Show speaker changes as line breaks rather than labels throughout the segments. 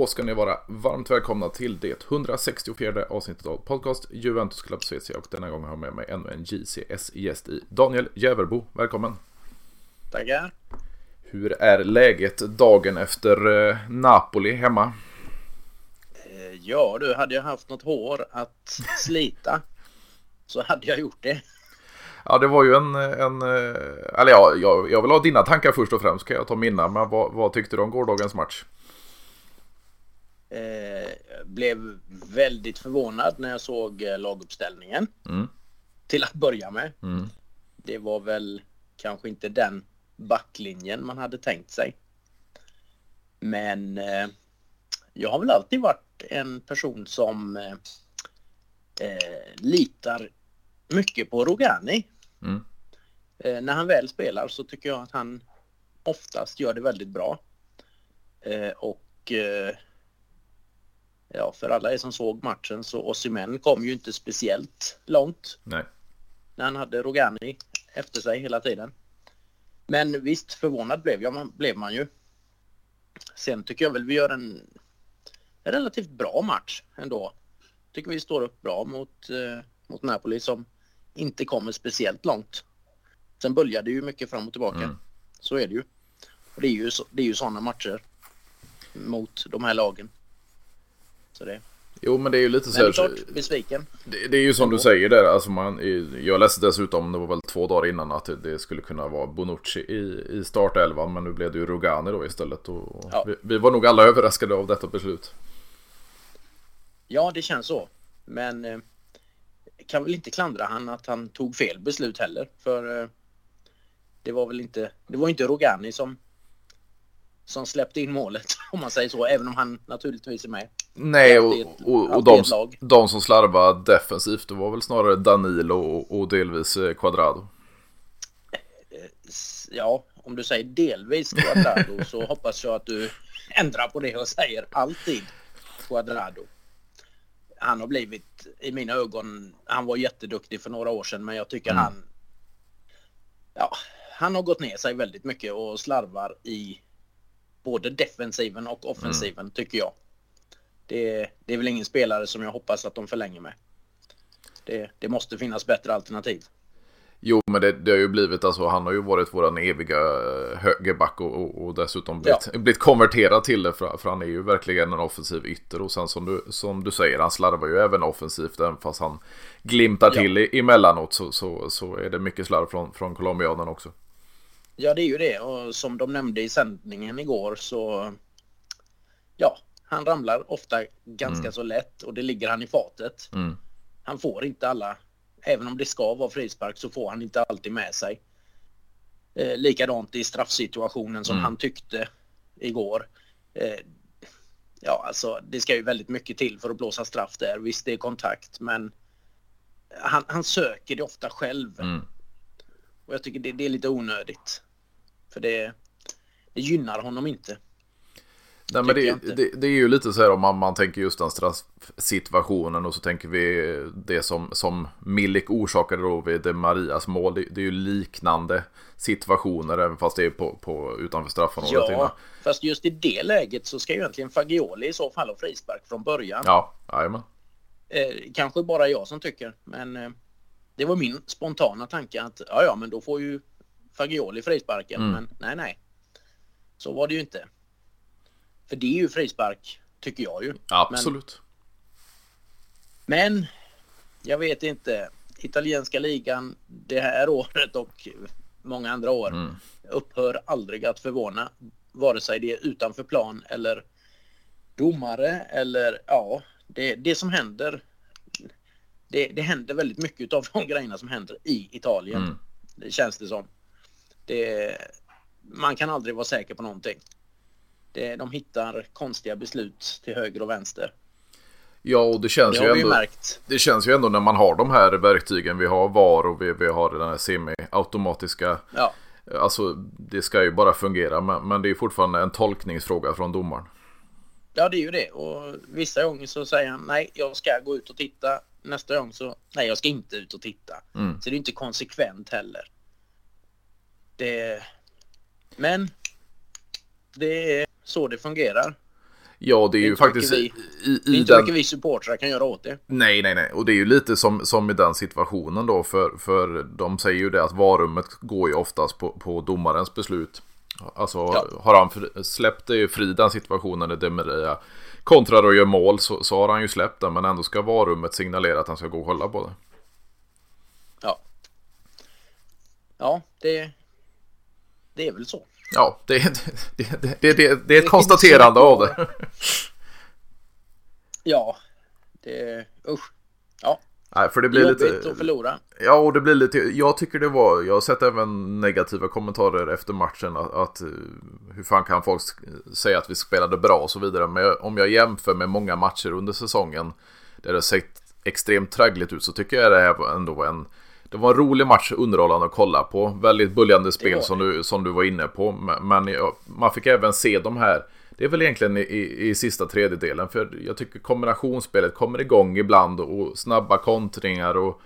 Då ska ni vara varmt välkomna till det 164 avsnittet av podcast Juventus Club CC och denna gång har jag med mig ännu en JCS-gäst i Daniel Jäverbo. Välkommen!
Tackar!
Hur är läget dagen efter eh, Napoli hemma?
Eh, ja du, hade jag haft något hår att slita så hade jag gjort det.
Ja, det var ju en... en eh, eller ja, jag, jag vill ha dina tankar först och främst. Kan jag ta mina. Men vad, vad tyckte du om gårdagens match?
Eh, blev väldigt förvånad när jag såg eh, laguppställningen. Mm. Till att börja med. Mm. Det var väl kanske inte den backlinjen man hade tänkt sig. Men eh, jag har väl alltid varit en person som eh, eh litar mycket på Rogani. Mm. Eh, när han väl spelar så tycker jag att han oftast gör det väldigt bra. Eh, och eh, ja, för alla er som såg matchen så Osimhen kom ju inte speciellt långt.
Nej.
När han hade Rogani efter sig hela tiden. Men visst, förvånad blev, jag, blev man ju. Sen tycker jag väl vi gör en, en relativt bra match ändå. Tycker vi står upp bra mot, eh, mot Napoli som inte kommer speciellt långt. Sen böljar det ju mycket fram och tillbaka. Mm. Så är det ju. Och det är ju, det är ju sådana matcher mot de här lagen. Så det.
Jo men det är ju lite
så här, klart, besviken.
Det, det, är ju som du säger där, alltså man, jag läste dessutom, det var väl två dagar innan att det skulle kunna vara Bonucci i, i startelvan men nu blev det ju Rogani då istället och ja. vi, vi, var nog alla överraskade av detta beslut.
Ja det känns så, men eh, kan väl inte klandra han att han tog fel beslut heller för eh, det var väl inte, det var inte Rogani som som släppte in målet om man säger så, även om han naturligtvis är med.
Nej, och, och, och de, de, som slarvade defensivt, det var väl snarare Danilo och, och delvis Quadrado.
Eh, ja, om du säger delvis Quadrado så hoppas jag att du ändrar på det och säger alltid Quadrado. Han har blivit, i mina ögon, han var jätteduktig för några år sedan men jag tycker mm. han... Ja, han har gått ner sig väldigt mycket och slarvar i både defensiven och offensiven mm. tycker jag. Det, det, är väl ingen spelare som jag hoppas att de förlänger med. Det, det måste finnas bättre alternativ.
Jo, men det, det, har ju blivit alltså, han har ju varit våran eviga eh, högerback och, och, och dessutom blivit, ja. blivit konverterad till det för, för, han är ju verkligen en offensiv ytter och sen som du, som du säger, han slarvar ju även offensivt även fast han glimtar till emellanåt så, så, så är det mycket slarv från, från colombianen också.
Ja, det är ju det och som de nämnde i sändningen igår så ja, han ramlar ofta ganska mm. så lätt och det ligger han i fatet. Mm. Han får inte alla, även om det ska vara frispark så får han inte alltid med sig. Eh, likadant i straffsituationen som mm. han tyckte igår. Eh, ja, alltså det ska ju väldigt mycket till för att blåsa straff där. Visst, det är kontakt, men han, han söker det ofta själv. Mm. Och jag tycker det, det, är lite onödigt. För det, det gynnar honom inte.
Nej, men det, det, det, är ju lite så här om man, man tänker just den straffsituationen och så tänker vi det som, som Milik orsakade då vid Marias mål. Det, det är ju liknande situationer även fast det är på, på utanför straffområdet.
Ja, innan. fast just i det läget så ska ju egentligen Fagioli i så fall ha frispark från början.
Ja, jajamän.
Eh, kanske bara jag som tycker, men eh, det var min spontana tanke att ja, ja, men då får ju Fagioli frisparken. Mm. Men nej, nej. Så var det ju inte. För det är ju frispark, tycker jag ju.
Absolut.
Men, men jag vet inte. Italienska ligan det här året och många andra år mm. upphör aldrig att förvåna. Vare sig det är utanför plan eller domare eller ja, det, det som händer. Det, det händer väldigt mycket av de grejerna som händer i Italien. Mm. Det känns det som. Det, man kan aldrig vara säker på någonting. Det, de hittar konstiga beslut till höger och vänster.
Ja, och det känns, det ju ändå, det känns ju ändå när man har de här verktygen. Vi har VAR och vi, vi har den här semi-automatiska.
Ja.
Alltså, det ska ju bara fungera. Men, men det är fortfarande en tolkningsfråga från domaren.
Ja, det är ju det. Och vissa gånger så säger han nej, jag ska gå ut och titta. Nästa gång så nej, jag ska inte ut och titta. Mm. Så det är inte konsekvent heller. Det... Men det är så det fungerar.
Ja, det är, det är ju faktiskt...
Vi, i, i det är inte den... mycket vi supportrar kan göra åt det.
Nej, nej, nej. Och det är ju lite som, som i den situationen då. För, för de säger ju det att varummet går ju oftast på, på domarens beslut. Alltså ja. har han släppt det fri den situationen där Demaria kontrar och gör mål så, så har han ju släppt den. Men ändå ska varummet signalera att han ska gå och kolla på det.
Ja. Ja, det, det är väl så.
Ja, det, det, det, det, det, är ett konstaterande av det.
Ja, det... Usch. Ja.
Nej, för det blir
Jobbigt
lite...
att förlora.
Ja, och det blir lite... Jag tycker det var... Jag har sett även negativa kommentarer efter matchen att, att hur fan kan folk säga att vi spelade bra och så vidare. Men om jag jämför med många matcher under säsongen där det sett extremt traggligt ut så tycker jag det här ändå var en det var en rolig match, underhållande att kolla på. Väldigt buljande spel som du, som du var inne på. Men man fick även se de här. Det är väl egentligen i, i sista tredjedelen. För jag tycker kombinationsspelet kommer igång ibland. Och snabba kontringar och...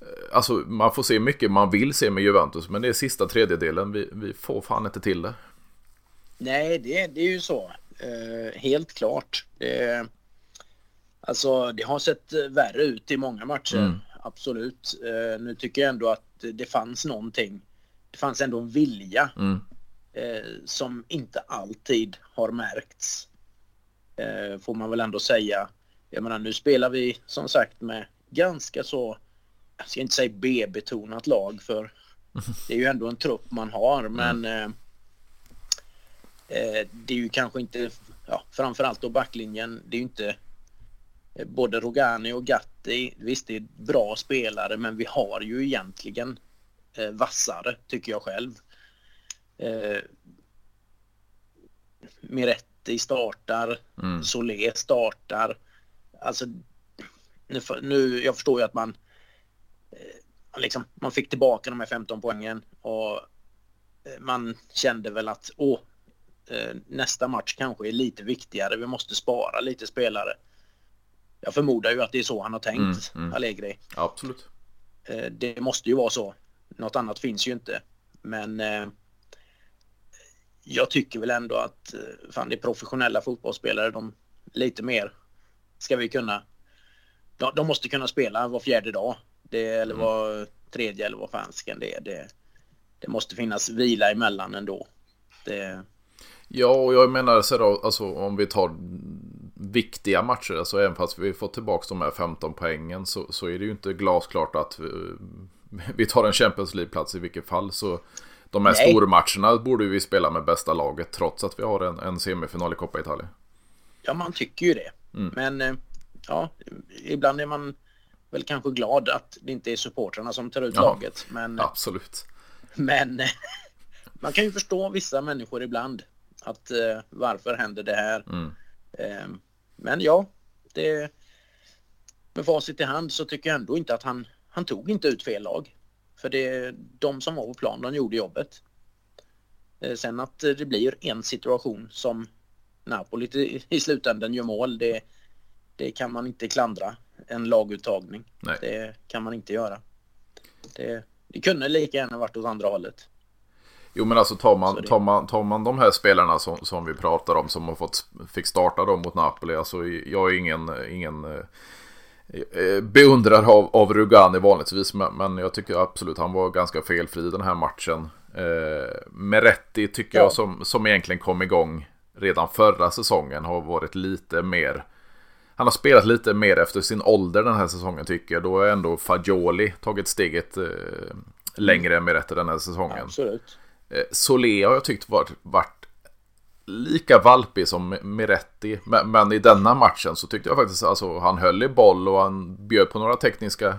Eh, alltså man får se mycket man vill se med Juventus. Men det är sista tredjedelen. Vi, vi får fan inte till det.
Nej, det, det är ju så. Uh, helt klart. Det, alltså det har sett värre ut i många matcher. Mm absolut. Eh, nu tycker jag ändå att det fanns någonting. Det fanns ändå en vilja mm. eh, som inte alltid har märkts. Eh, får man väl ändå säga. Jag menar nu spelar vi som sagt med ganska så, jag ska inte säga B-betonat lag för det är ju ändå en trupp man har mm. men mm. eh, det är ju kanske inte, ja, framförallt då backlinjen, det är ju inte både Rogani och Gatti, visst det är bra spelare men vi har ju egentligen eh, vassare tycker jag själv. Eh, Miretti startar, mm. Solé startar. Alltså nu, nu, jag förstår ju att man eh, liksom, man fick tillbaka de här 15 poängen och eh, man kände väl att åh, eh, nästa match kanske är lite viktigare. Vi måste spara lite spelare. Jag förmodar ju att det är så han har tänkt, mm, mm. Allegri.
Absolut.
Eh, det måste ju vara så. Något annat finns ju inte. Men eh, jag tycker väl ändå att eh, fan, det är professionella fotbollsspelare. De lite mer ska vi kunna. De, de måste kunna spela var fjärde dag. Det, eller mm. var tredje eller vad fansken det är. Det, det måste finnas vila emellan ändå. Det...
Ja, och jag menar så då, alltså om vi tar viktiga matcher. Alltså även fast vi fått tillbaka de här 15 poängen så, så är det ju inte glasklart att vi, vi tar en Champions League-plats i vilket fall. Så de här Nej. stormatcherna borde vi spela med bästa laget trots att vi har en, en semifinal i Coppa Italia.
Ja, man tycker ju det. Mm. Men eh, ja, ibland är man väl kanske glad att det inte är supportrarna som tar ut ja, laget. Men,
absolut.
Men man kan ju förstå vissa människor ibland. Att eh, varför händer det här? Mm. Eh, men ja, det, med facit i hand så tycker jag ändå inte att han, han tog inte ut fel lag. För det, de som var på plan, de gjorde jobbet. Eh, sen att det blir en situation som Napoli i slutändan gör mål, det, det kan man inte klandra. En laguttagning. Nej. Det kan man inte göra. Det, det kunde lika gärna varit åt andra hållet.
Jo men alltså tar man, tar man, tar man de här spelarna som, som vi pratar om som har fått, fick starta dem mot Napoli. Alltså jag är ingen, ingen eh, eh, beundrare av, av Rugani vanligtvis. Men, men jag tycker absolut han var ganska felfri den här matchen. Eh, Meretti tycker ja. jag som, som egentligen kom igång redan förra säsongen har varit lite mer han har spelat lite mer efter sin ålder den här säsongen tycker jag. Då har ändå Fagioli tagit steget eh, längre än Meretti den här säsongen.
Absolut.
Eh, Solé har jag tyckt varit, varit lika valpig som Miretti. Men, men, i denna matchen så tyckte jag faktiskt alltså han höll i boll och han bjöd på några tekniska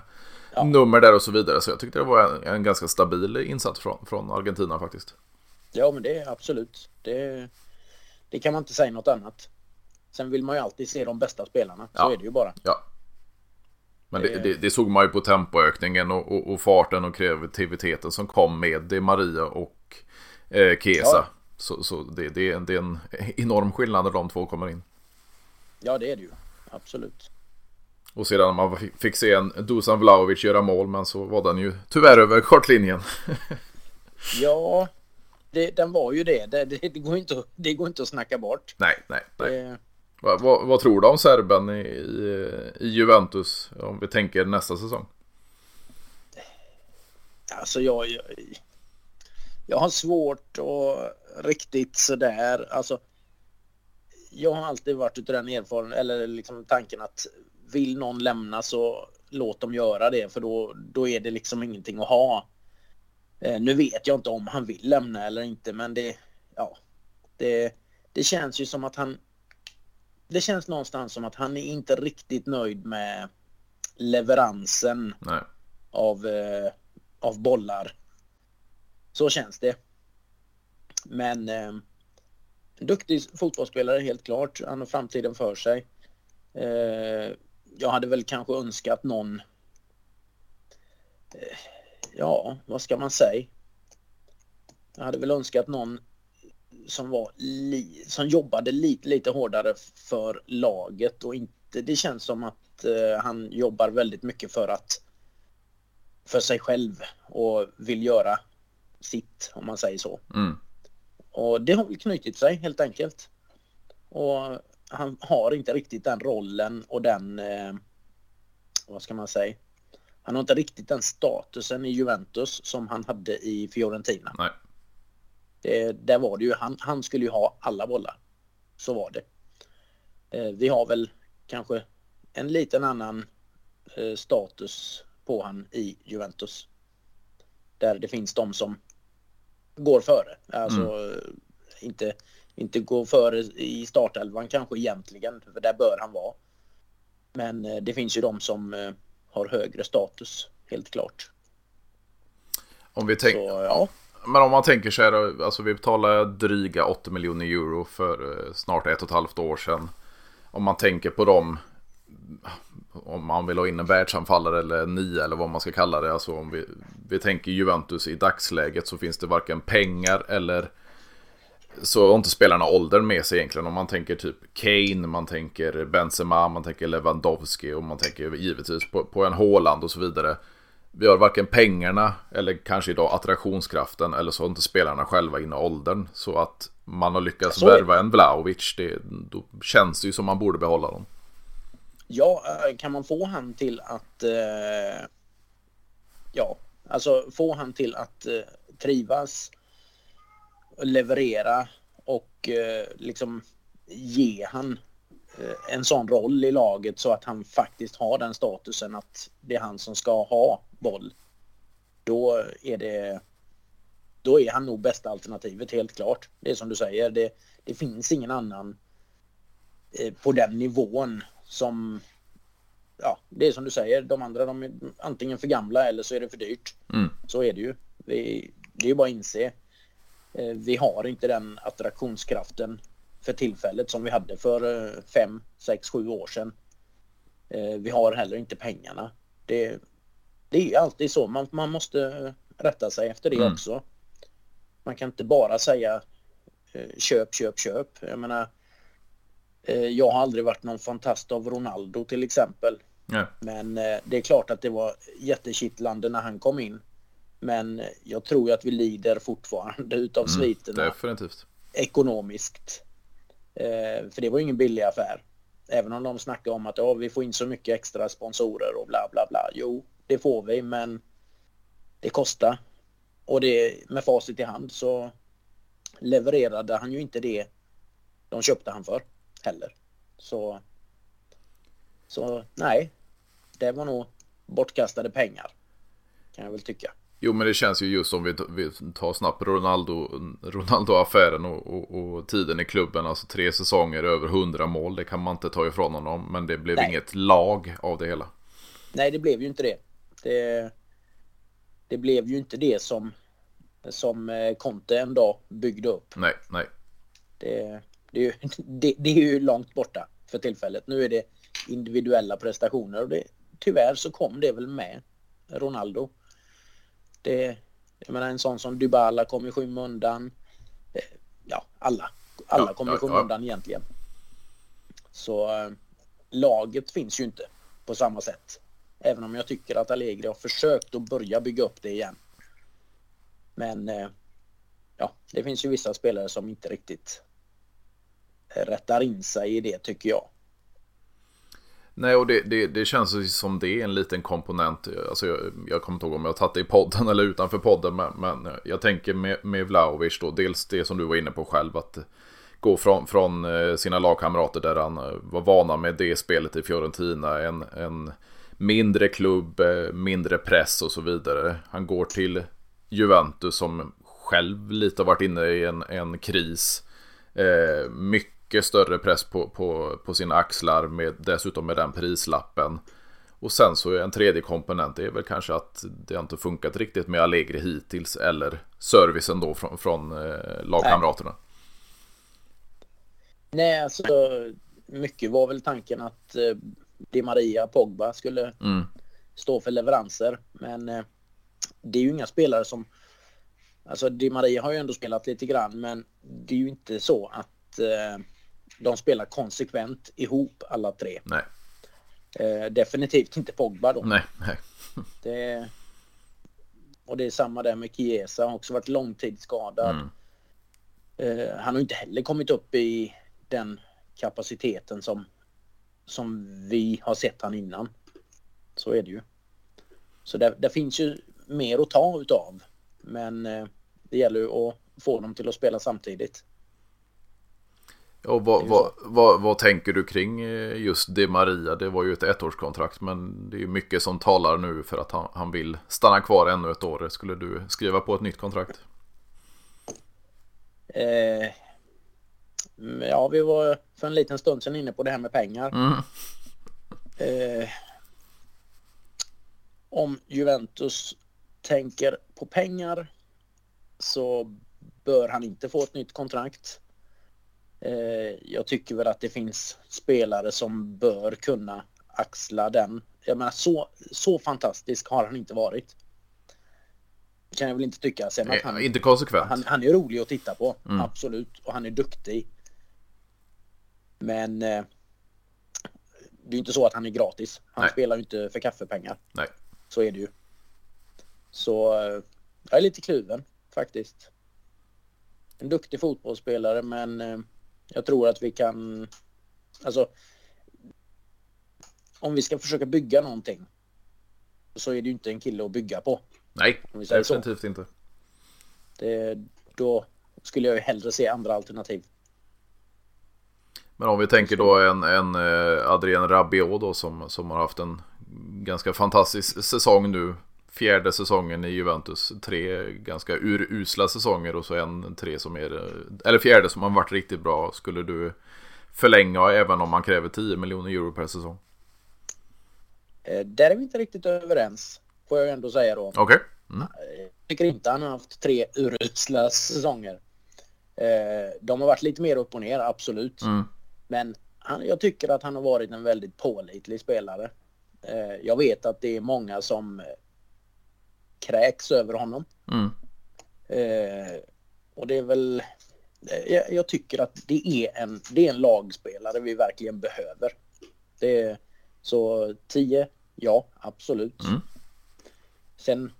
ja. nummer där och så vidare. Så jag tyckte det var en, en ganska stabil insats från, från Argentina faktiskt.
Ja men det är absolut. Det, det kan man inte säga något annat. Sen vill man ju alltid se de bästa spelarna. Så ja. är det ju bara.
Ja. Men det, det, det, såg man ju på tempoökningen och, och, och, farten och kreativiteten som kom med det Maria och eh, Kesa. Ja. Så, så det, det, är, det är en enorm skillnad när de två kommer in.
Ja det är det ju. Absolut.
Och sedan man fick se en Dusan Vlahovic göra mål men så var den ju tyvärr över kortlinjen.
ja, det, den var ju det. Det, det, det, går inte, det går inte att snacka bort.
Nej, nej, nej. Vad, vad, vad, tror du om serben i, i, i, Juventus om vi tänker nästa säsong?
Alltså jag, jag, jag har svårt att riktigt sådär, alltså jag har alltid varit utav den erfarenheten, eller liksom tanken att vill någon lämna så låt dem göra det för då, då är det liksom ingenting att ha. Eh, nu vet jag inte om han vill lämna eller inte men det, ja, det, det känns ju som att han det känns någonstans som att han är inte riktigt nöjd med leveransen
Nej.
av, eh, av bollar. Så känns det. Men eh, en duktig fotbollsspelare helt klart. Han har framtiden för sig. Eh, jag hade väl kanske önskat någon eh, Ja, vad ska man säga? Jag hade väl önskat någon som var li, som jobbade lite, lite hårdare för laget och inte det känns som att eh, han jobbar väldigt mycket för att för sig själv och vill göra sitt om man säger så.
Mm.
Och det har väl knutit sig helt enkelt. Och han har inte riktigt den rollen och den, eh, vad ska man säga, han har inte riktigt den statusen i Juventus som han hade i Fiorentina.
Nej.
Det, där var det ju, han, han skulle ju ha alla bollar. Så var det. Eh, vi har väl kanske en liten annan eh, status på han i Juventus. Där det finns de som går före. Alltså mm. inte, inte går före i startelvan kanske egentligen, för där bör han vara. Men eh, det finns ju de som eh, har högre status, helt klart.
Om vi tänker... Ja. Men om man tänker så här, alltså vi betalar dryga 8 miljoner euro för eh, snart ett och ett halvt år sedan. Om man tänker på dem, om man vill ha in en världsanfallare eller nio eller vad man ska kalla det. Alltså om vi, vi tänker Juventus i dagsläget så finns det varken pengar eller så har inte spelarna åldern med sig egentligen. Om man tänker typ Kane, man tänker Benzema, man tänker Lewandowski och man tänker givetvis på, på en Håland och så vidare. Vi har varken pengarna eller kanske idag attraktionskraften eller så har inte spelarna själva inne åldern. Så att man har lyckats värva en Vlaovic, det, då känns det ju som man borde behålla dem.
Ja, eh, kan man få han till att eh, ja, alltså få han till att eh, trivas leverera och eh, liksom ge han eh, en sån roll i laget så att han faktiskt har den statusen att det är han som ska ha boll. Då är det då är han nog bästa alternativet helt klart. Det är som du säger, det, det finns ingen annan eh, på den nivån som ja, det är som du säger, de andra de är antingen för gamla eller så är det för dyrt.
Mm.
Så är det ju. Det, det är ju bara att inse. Eh, vi har inte den attraktionskraften för tillfället som vi hade för 5, 6, 7 år sedan. Eh, vi har heller inte pengarna. Det, det är alltid så. Man, man måste rätta sig efter det mm. också. Man kan inte bara säga eh, köp, köp, köp. Jag menar, jag har aldrig varit någon fantast av Ronaldo till exempel.
Ja.
Men det är klart att det var jättekittlande när han kom in. Men jag tror ju att vi lider fortfarande utav mm, sviterna.
Definitivt.
Ekonomiskt. Eh, för det var ju ingen billig affär. Även om de snackar om att ja, vi får in så mycket extra sponsorer och bla bla bla. Jo, det får vi, men det kostar. Och det med facit i hand så levererade han ju inte det de köpte han för heller. Så, så nej, det var nog bortkastade pengar. Kan jag väl tycka.
Jo men det känns ju just om vi, vi tar snabbt Ronaldo, Ronaldo-affären och, och, och, tiden i klubben. Alltså tre säsonger, över hundra mål. Det kan man inte ta ifrån honom. Men det blev Nej. inget lag av det hela.
Nej det blev ju inte det. Det, det blev ju inte det som, som eh, Conte en dag byggde upp.
Nej, nej.
Det, det, är ju, det, det är ju långt borta för tillfället. Nu är det individuella prestationer och det, tyvärr så kom det väl med Ronaldo. Det, jag menar en sån som Dybala kom i skymundan. Ja, alla. Alla ja, kom i skymundan ja. egentligen. Så äh, laget finns ju inte på samma sätt. Även om jag tycker att Allegri har försökt att börja bygga upp det igen. Men äh, ja, det finns ju vissa spelare som inte riktigt rättar in sig i det tycker jag.
Nej, och det, det, det känns som det är en liten komponent. Alltså jag, jag kommer inte ihåg om jag har tagit det i podden eller utanför podden. Men, men jag tänker med, med Vlahovic då. Dels det som du var inne på själv. Att gå från, från eh, sina lagkamrater där han eh, var vana med det spelet i Fiorentina. En, en mindre klubb, eh, mindre press och så vidare. Han går till Juventus som själv lite har varit inne i en, en kris. Eh, mycket större press på, på, på sina axlar med, dessutom med den prislappen. Och sen så är en tredje komponent är väl kanske att det inte funkat riktigt med Allegri hittills eller servicen då från, från eh, lagkamraterna. Nej.
Nej, alltså mycket var väl tanken att eh, Di Maria, Pogba skulle mm. stå för leveranser. Men eh, det är ju inga spelare som... Alltså Di Maria har ju ändå spelat lite grann men det är ju inte så att eh, de spelar konsekvent ihop alla tre.
Nej.
Eh, definitivt inte Pogba då.
Nej, nej.
det, och det är samma där med Chiesa, har också varit långtidsskadad. Mm. Eh, han har inte heller kommit upp i den kapaciteten som, som vi har sett han innan. Så är det ju. Så det, det finns ju mer att ta utav. Men eh, det gäller ju att få dem till att spela samtidigt.
Och vad, vad, vad, vad, tänker du kring eh, just det Maria? Det var ju ett ettårskontrakt men det är mycket som talar nu för att han, han vill stanna kvar ännu ett år. Skulle du skriva på ett nytt kontrakt?
Eh, ja, vi var för en liten stund sedan inne på det här med pengar. Mm. Eh, om Juventus tänker på pengar så bör han inte få ett nytt kontrakt. Eh, jag tycker väl att det finns spelare som bör kunna axla den. Jag menar så, så fantastisk har han inte varit. Kan jag väl inte tycka. Sen att han,
inte konsekvent.
Han, han är rolig att titta på. Mm. Absolut. Och han är duktig. Men eh, det är inte så att han är gratis. Han Nej. spelar ju inte för kaffepengar.
Nej.
Så är det ju. Så eh, jag är lite kluven faktiskt. En duktig fotbollsspelare men eh, jag tror att vi kan... Alltså... Om vi ska försöka bygga någonting så är det ju inte en kille att bygga på.
Nej, definitivt så. inte.
Det, då skulle jag ju hellre se andra alternativ.
Men om vi tänker då en, en eh, Adrien Rabiot då som, som har haft en ganska fantastisk säsong nu. Fjärde säsongen i Juventus. Tre ganska urusla säsonger och så en tre som är, eller fjärde som har varit riktigt bra. Skulle du förlänga även om man kräver 10 miljoner euro per säsong?
Eh, där är vi inte riktigt överens. Får jag ändå säga då.
Okej. Okay. Mm.
Jag tycker inte han har haft tre urusla säsonger. Eh, de har varit lite mer upp och ner, absolut. Mm. Men han, jag tycker att han har varit en väldigt pålitlig spelare. Eh, jag vet att det är många som kräks över honom. Mm. Eh, och det är väl... Eh, jag, jag, tycker att det är, en, det är en lagspelare vi verkligen behöver. Det är, så 10, ja absolut. Mm. Sen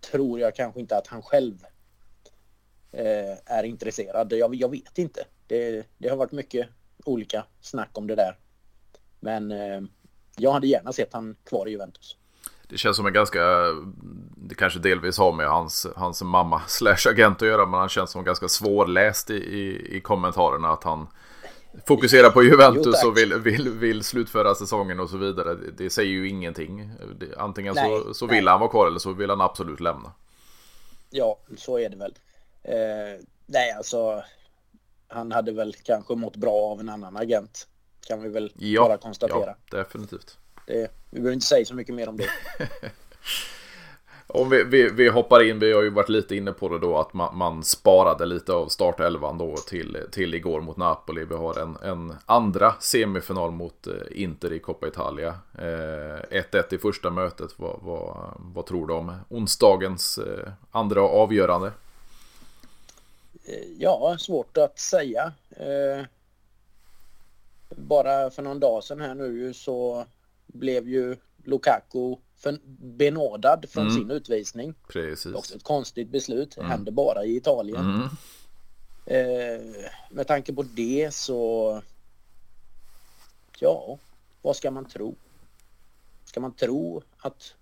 tror jag kanske inte att han själv eh, är intresserad. Jag, jag vet inte. Det, det, har varit mycket olika snack om det där. Men eh, jag hade gärna sett han kvar i Juventus.
Det känns som en ganska, det kanske delvis har med hans, hans mamma slash agent att göra, men han känns som ganska svårläst i, i, i kommentarerna att han fokuserar på Juventus jo, och vill, vill, vill slutföra säsongen och så vidare. Det, säger ju ingenting. Antingen nej, så, så vill nej. han vara kvar eller så vill han absolut lämna.
Ja, så är det väl. Eh, nej, alltså han hade väl kanske mått bra av en annan agent. Kan vi väl ja, bara konstatera.
Ja, definitivt.
Det, vi behöver inte säga så mycket mer om det.
om vi, vi, vi, hoppar in, vi har ju varit lite inne på det då att man, man sparade lite av startelvan då till, till igår mot Napoli. Vi har en, en andra semifinal mot eh, Inter i Coppa Italia. 1-1 eh, i första mötet. Vad, vad, vad tror du om onsdagens eh, andra avgörande?
Eh, ja, svårt att säga. Eh, bara för någon dag sedan här nu så blev ju Lukaku benådad från mm. sin utvisning.
Precis.
Också ett konstigt beslut. Mm. händer bara i Italien. Mm. Eh, med tanke på det så... Ja, vad ska man tro? Ska man tro att,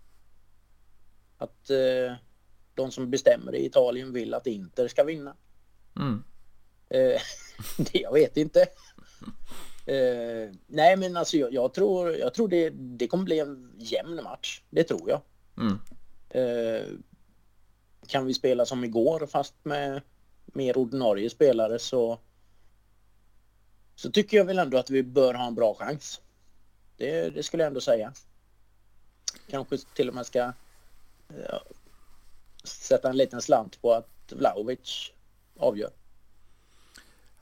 att eh, de som bestämmer i Italien vill att Inter ska vinna? Mm. Eh, det, jag vet inte. Eh, nej men alltså jag, jag, tror, jag tror det, det kommer bli en jämn match. Det tror jag. Mm. Eh, kan vi spela som igår fast med mer ordinarie spelare så så tycker jag väl ändå att vi bör ha en bra chans. Det, det skulle jag ändå säga. Kanske till och med ska ja, sätta en liten slant på att Vlahovic avgör.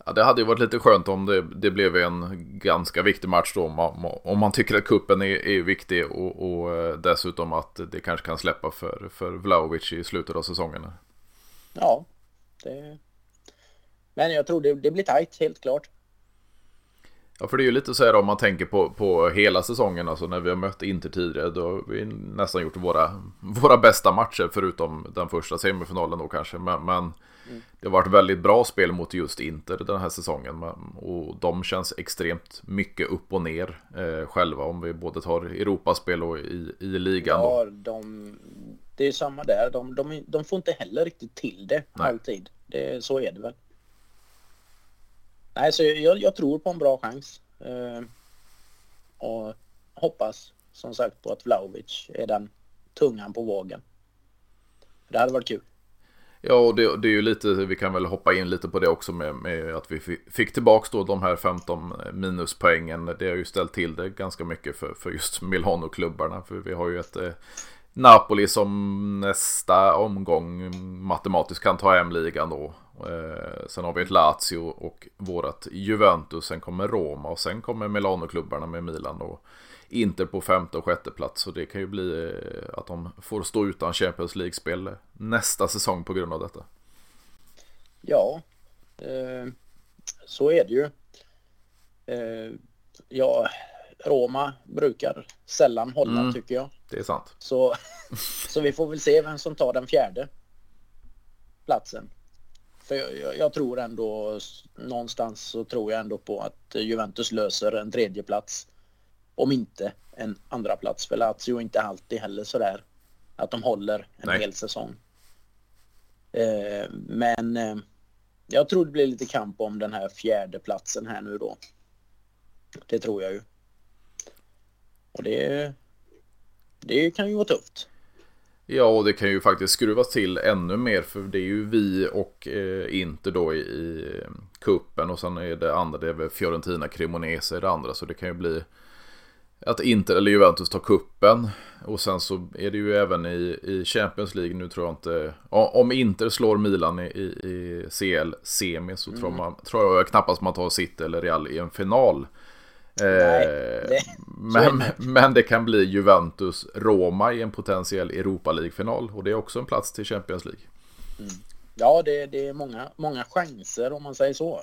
Ja, det hade ju varit lite skönt om det, det blev en ganska viktig match då. Om man, om man tycker att kuppen är, är viktig och, och, eh, dessutom att det kanske kan släppa för, för Vlaovic i slutet av säsongen.
Ja, det... men jag tror det, det blir tajt helt klart.
Ja, för det är ju lite så här om man tänker på, på hela säsongen, alltså när vi har mött Inter tidigare, då har vi nästan gjort våra, våra bästa matcher, förutom den första semifinalen då kanske. Men, men mm. det har varit väldigt bra spel mot just Inter den här säsongen. Och de känns extremt mycket upp och ner eh, själva, om vi både tar Europaspel och i, i ligan.
Ja, de, det är samma där. De, de, de får inte heller riktigt till det Nej. alltid. Det, så är det väl. Nej, så jag, jag tror på en bra chans. Eh, och hoppas som sagt på att Vlaovic är den tungan på vågen. Det hade varit kul.
Ja, och det, det, är ju lite, vi kan väl hoppa in lite på det också med, med att vi fick tillbaka då de här 15 minuspoängen. Det har ju ställt till det ganska mycket för, för just Milano-klubbarna. För vi har ju ett eh, Napoli som nästa omgång matematiskt kan ta hem ligan då. Eh, sen har vi ett Lazio och vårat Juventus. Sen kommer Roma och sen kommer Milano-klubbarna med Milan och Inter på femte och sjätte plats. Så det kan ju bli eh, att de får stå utan Champions League-spel nästa säsong på grund av detta.
Ja, eh, så är det ju. Eh, ja, Roma brukar sällan hålla mm, tycker jag.
Det är sant.
Så, så vi får väl se vem som tar den fjärde platsen. För jag, jag, jag, tror ändå någonstans så tror jag ändå på att Juventus löser en tredje plats. Om inte en andra plats för Lazio inte alltid heller sådär att de håller en Nej. hel säsong. Eh, men eh, jag tror det blir lite kamp om den här fjärde platsen här nu då. Det tror jag ju. Och det, det kan ju vara tufft.
Ja, och det kan ju faktiskt skruvas till ännu mer för det är ju vi och eh, Inter då i, i kuppen och sen är det andra, det är väl Fiorentina, Cremonese i det andra så det kan ju bli att Inter eller Juventus tar kuppen och sen så är det ju även i, i Champions League nu tror jag inte om Inter slår Milan i, i CL semi så mm. tror, man, tror jag knappast man tar City eller Real i en final. Nej, eh, det, men, men det kan bli Juventus-Roma i en potentiell Europa League-final. Och det är också en plats till Champions League.
Mm. Ja, det, det, är många, många chanser om man säger så.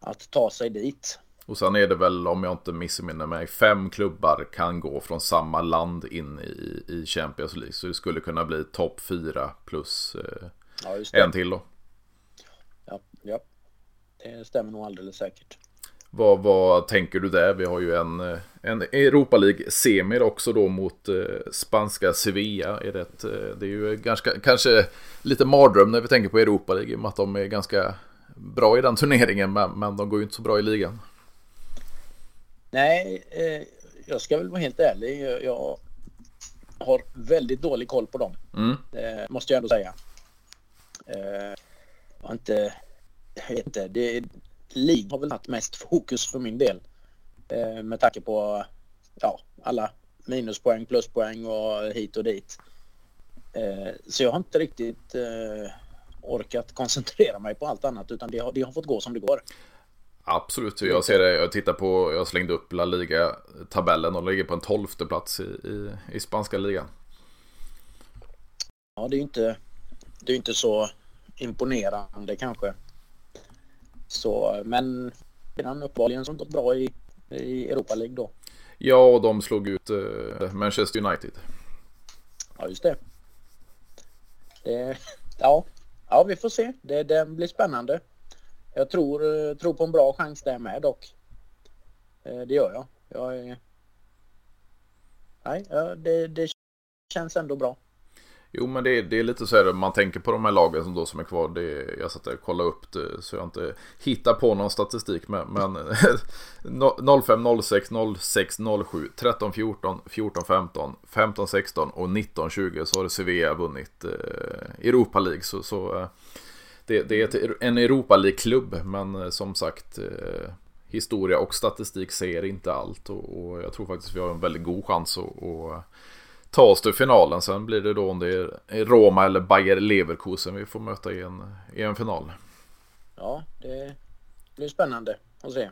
Att ta sig dit.
Och sen är det väl, om jag inte missminner mig, fem klubbar kan gå från samma land in i, i Champions League. Så det skulle kunna bli topp fyra plus eh, ja, en till då.
Ja, ja, det stämmer nog alldeles säkert.
Vad, vad tänker du där? Vi har ju en, eh, en Europa League-semir också då mot eh, spanska Sevilla. Är det, eh, det är ju ganska, kanske lite mardröm när vi tänker på Europa League i och med att de är ganska bra i den turneringen men, men de går ju inte så bra i ligan.
Nej, eh, jag ska väl vara helt ärlig. Jag, jag har väldigt dålig koll på dem. Mm. Eh, måste jag ändå säga. Eh, inte, jag vet inte, det, League har väl haft mest fokus för min del. Eh, med tanke på ja, alla minuspoäng, pluspoäng och hit och dit. Eh, så jag har inte riktigt eh, orkat koncentrera mig på allt annat utan det har, det har fått gå som det går.
Absolut, jag ser det. Jag tittar på, jag slängde upp La Liga-tabellen och ligger på en tolfte plats i, i, i, spanska ligan.
Ja, det är ju inte, det är inte så imponerande kanske. Så, men redan uppenbarligen som gått bra i, i Europa League då.
Ja, och de slog ut uh, Manchester United.
Ja, just det. det. Ja, ja, vi får se. Det, det blir spännande. Jag tror, eh, tror på en bra chans där med dock. Eh, det gör jag. jag är... Nej, det, det känns ändå bra.
Jo men det är, det är lite så här man tänker på de här lagen som då som är kvar. Det är, jag satt där och kollade upp det så jag inte hittar på någon statistik. Men, men 05, 06, 06, 07, 13, 14, 14, 15, 15, 16 och 19, 20 så har Sevilla vunnit eh, Europa League. Så, så eh, det, det, är en Europa League-klubb men eh, som sagt eh, historia och statistik säger inte allt. Och, och, jag tror faktiskt vi har en väldigt god chans att ta oss till finalen. Sen blir det då om det är Roma eller Bayer Leverkusen vi får möta i en, i en final.
Ja, det blir spännande att se.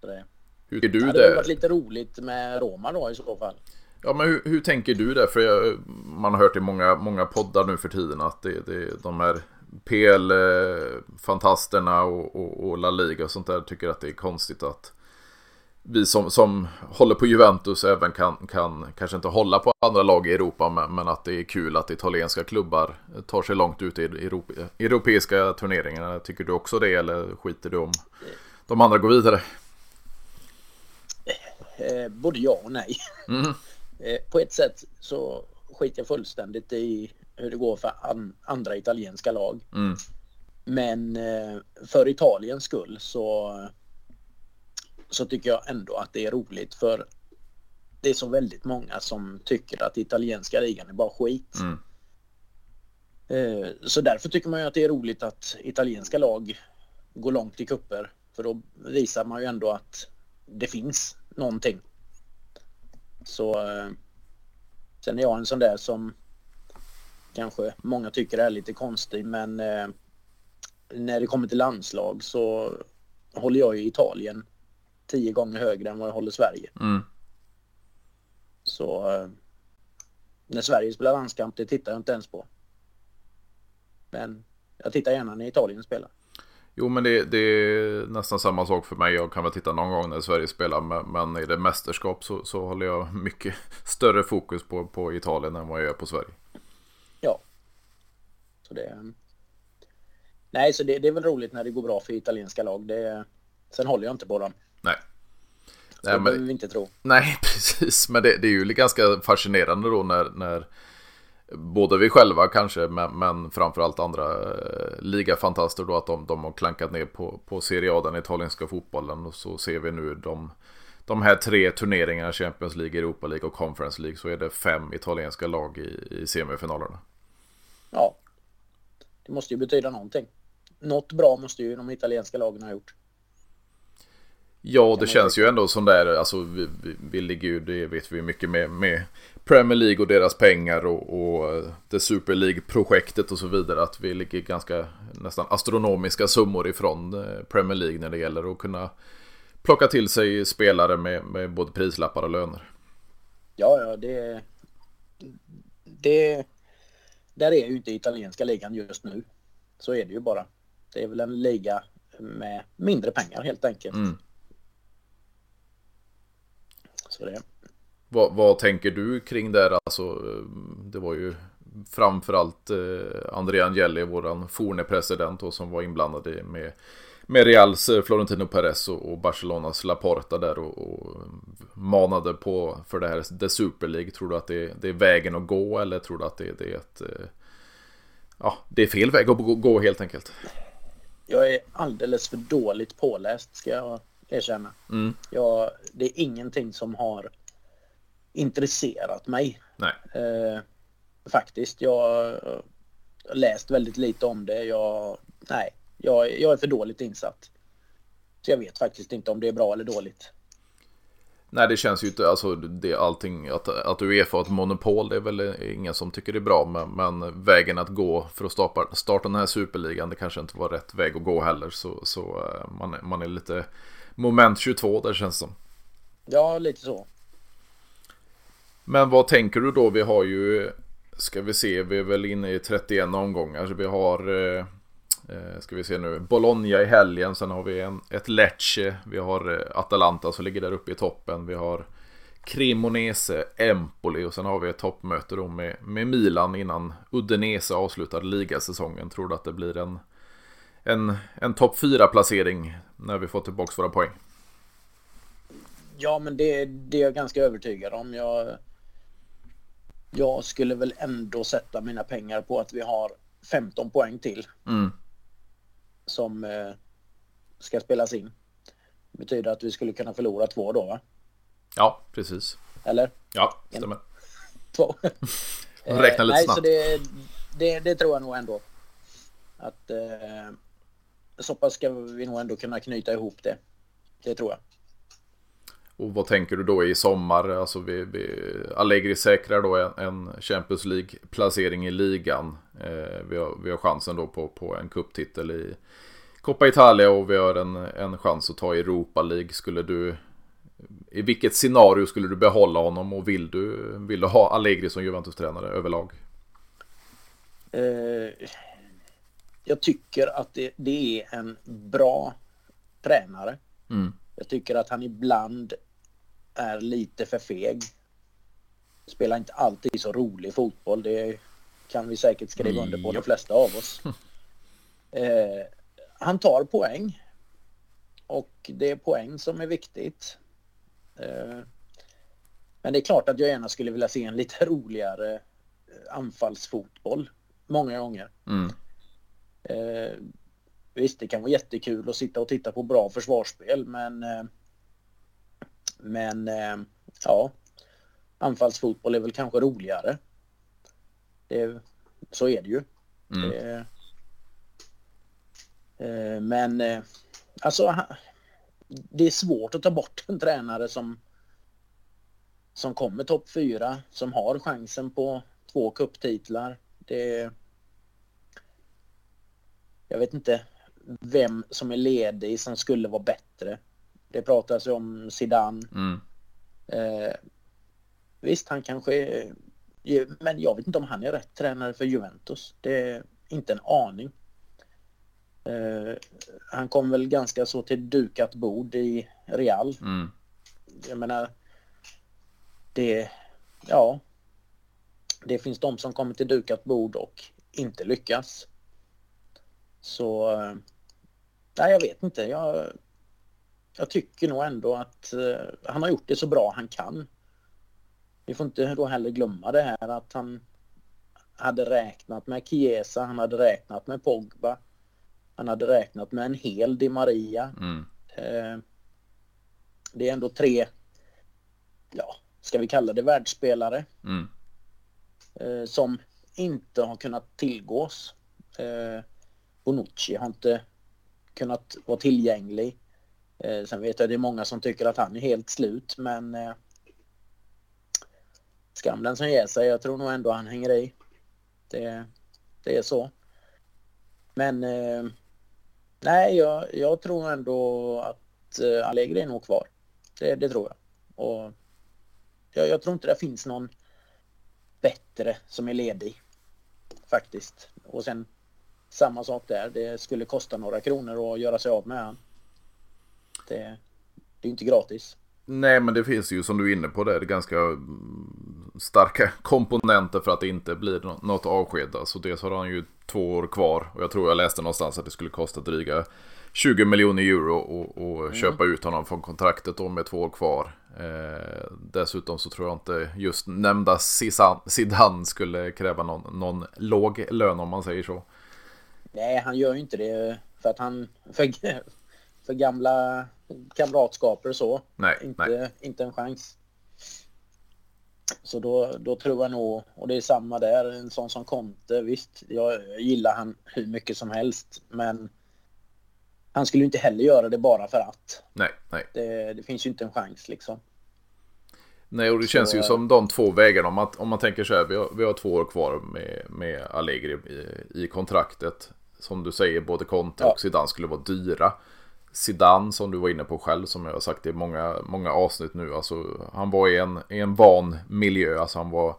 Det. Hur tycker du
det?
Det
varit lite roligt med Roma då i så fall.
Ja, men hur, hur tänker du där? För jag, man har hört i många, många poddar nu för tiden att det, det, de här PL-fantasterna och, och, och La Liga och sånt där tycker att det är konstigt att vi som, som håller på Juventus även kan, kan kanske inte hålla på andra lag i Europa men, men att det är kul att italienska klubbar tar sig långt ut i Europa, europeiska turneringarna. Tycker du också det eller skiter du om de andra går vidare?
Eh, både ja och nej. Mm. Eh, på ett sätt så skiter jag fullständigt i hur det går för an, andra italienska lag. Mm. Men eh, för Italiens skull så så tycker jag ändå att det är roligt för det är så väldigt många som tycker att italienska ligan är bara skit. Mm. Eh, så därför tycker man ju att det är roligt att italienska lag går långt i kupper för då visar man ju ändå att det finns någonting. Så eh, sen är jag en sån där som kanske många tycker är lite konstig men eh, när det kommer till landslag så håller jag i Italien tio gånger högre än vad jag håller Sverige. Mm. Så eh, när Sverige spelar landskamp, det tittar jag inte ens på. Men jag tittar gärna när Italien spelar.
Jo men det, det, är nästan samma sak för mig. Jag kan väl titta någon gång när Sverige spelar. Men, men i det mästerskap så, så håller jag mycket större fokus på, på Italien än vad jag gör på Sverige.
Så det... Nej, så det, det är väl roligt när det går bra för italienska lag. Det, sen håller jag inte på dem.
Nej.
Det Nej, behöver vi inte tro.
Nej, precis. Men det, det, är ju ganska fascinerande då när, när både vi själva kanske, men, men framförallt andra eh, ligafantaster då att de, de har klankat ner på, på Serie A, den italienska fotbollen. Och så ser vi nu de, de här tre turneringarna, Champions League, Europa League och Conference League, så är det fem italienska lag i, i semifinalerna.
Ja, det måste ju betyda någonting. Något bra måste ju de italienska lagen ha gjort.
Ja, det känns ju ändå som där, alltså vi, vi, vi, ligger ju, det vet vi mycket med, med Premier League och deras pengar och, och det Super League-projektet och så vidare. Att vi ligger ganska nästan astronomiska summor ifrån eh, Premier League när det gäller att kunna plocka till sig spelare med, med både prislappar och löner.
Ja, ja, det... Det... Där är ju inte italienska ligan just nu. Så är det ju bara. Det är väl en liga med mindre pengar helt enkelt. Mm. Så det.
Vad, vad, tänker du kring det? Alltså, eh, det var ju framförallt eh, André Angeli, våran forne president då, som var inblandad med, med Reals eh, Florentino Perez och, Barcelonas Laporta där och, och, manade på för det här The Super League. Tror du att det, det är vägen att gå eller tror du att det, det är ett eh, Ja, det är fel väg att gå, gå helt enkelt.
Jag är alldeles för dåligt påläst ska jag erkänna. Mm. Jag, det är ingenting som har intresserat mig. Eh, faktiskt. Jag har läst väldigt lite om det. Jag, nej, jag, jag är för dåligt insatt. Så jag vet faktiskt inte om det är bra eller dåligt.
Nej, det känns ju inte, alltså det allting, att, att Uefa har ett monopol, det är väl ingen som tycker det är bra, men, men vägen att gå för att starta, starta den här superligan, det kanske inte var rätt väg att gå heller, så, så eh, man, man är lite moment 22 där känns som.
Ja, lite så.
Men vad tänker du då? Vi har ju, ska vi se, vi är väl inne i 31 omgångar. Så vi har, eh, eh, ska vi se nu, Bologna i helgen. Sen har vi en, ett Lecce. Vi har eh, Atalanta som ligger där uppe i toppen. Vi har Cremonese, Empoli och sen har vi ett toppmöte då med, med Milan innan Udinese avslutar ligasäsongen. Tror du att det blir en, en, en topp 4-placering när vi får tillbaka våra poäng?
Ja, men det, det är jag ganska övertygad om. Jag, jag skulle väl ändå sätta mina pengar på att vi har 15 poäng till.
Mm.
Som eh, ska spelas in. Det betyder att vi skulle kunna förlora två då va?
Ja, precis.
Eller?
Ja, stämmer.
Två.
Räkna lite
nej,
snabbt.
Så det, det, det, tror jag nog ändå. Att eh, så pass ska vi nog ändå kunna knyta ihop det. Det tror jag.
Och vad tänker du då i sommar? Alltså vi, vi, Allegri säkrar då en, Champions League-placering i ligan. Eh, vi, har, vi har chansen då på, på en kupptitel i Coppa Italia och vi har en, en chans att ta Europa League. Skulle du... I vilket scenario skulle du behålla honom och vill du, vill du ha Allegri som Juventus-tränare överlag?
Eh, jag tycker att det, det, är en bra tränare.
Mm.
Jag tycker att han ibland är lite för feg. Spelar inte alltid så rolig fotboll. Det kan vi säkert skriva under på, de flesta av oss. Eh, han tar poäng. Och det är poäng som är viktigt. Eh, men det är klart att jag gärna skulle vilja se en lite roligare eh, anfallsfotboll. Många gånger.
Mm.
Eh, visst, det kan vara jättekul att sitta och titta på bra försvarsspel, men eh, men eh, ja, anfallsfotboll är väl kanske roligare. Det, så är det ju.
Mm.
Det, eh, men eh, alltså, det är svårt att ta bort en tränare som som kommer topp fyra, som har chansen på två kupptitlar. Det jag vet inte vem som är ledig som skulle vara bättre. Det pratas ju om Zidane.
Mm.
Eh, visst, han kanske Men jag vet inte om han är rätt tränare för Juventus. Det är inte en aning. Eh, han kom väl ganska så till dukat bord i Real.
Mm.
Jag menar, det... Ja. Det finns de som kommer till dukat bord och inte lyckas. Så... eh, Nej, jag vet inte. Jag, jag tycker nog ändå att eh, han har gjort det så bra han kan. Vi får inte då heller glömma det här att han hade räknat med Chiesa, han hade räknat med Pogba. Han hade räknat med en hel Di Maria.
Mm.
Eh, det är ändå tre, ja, ska vi kalla det världsspelare.
Mm.
Eh, som inte har kunnat tillgås. Eh, Bonucci har inte kunnat vara tillgänglig. Eh, sen vet jag att det är många som tycker att han är helt slut men eh, skam den som ger sig. Jag tror nog ändå han hänger i. Det, det är så. Men eh, nej, jag, jag tror ändå att eh, Allegri är nog kvar. Det, det tror jag. Och jag, jag tror inte det finns någon bättre som är ledig. Faktiskt. Och sen samma sak där. Det skulle kosta några kronor att göra sig av med han. Det, är inte gratis.
Nej, men det finns ju som du är inne på det, det ganska mm, starka komponenter för att det inte blir något avsked. Så dels har han ju två år kvar och jag tror jag läste någonstans att det skulle kosta dryga 20 miljoner euro och, och mm. köpa ut honom från kontraktet då med två år kvar. Eh, dessutom så tror jag inte just nämnda Zidane skulle kräva någon, någon låg lön om man säger så.
Nej, han gör ju inte det för att han för, för gamla kamratskaper och så.
Nej,
inte,
nej.
inte en chans. Så då, då tror jag nog, och det är samma där, en sån som Conte, visst, jag gillar han hur mycket som helst, men han skulle inte heller göra det bara för att.
Nej, nej.
Det, det finns ju inte en chans liksom.
Nej, och det
Så,
känns ju som de två vägarna. Om man, om man tänker så här, vi har, vi har två år kvar med, med Allegri i, i kontraktet. Som du säger, både Conte
Ja.
och Zidane skulle vara dyra. Zidane, som du var inne på själv, som jag har sagt i många, många avsnitt nu. Alltså, han var i en, i en van miljö. Alltså, han var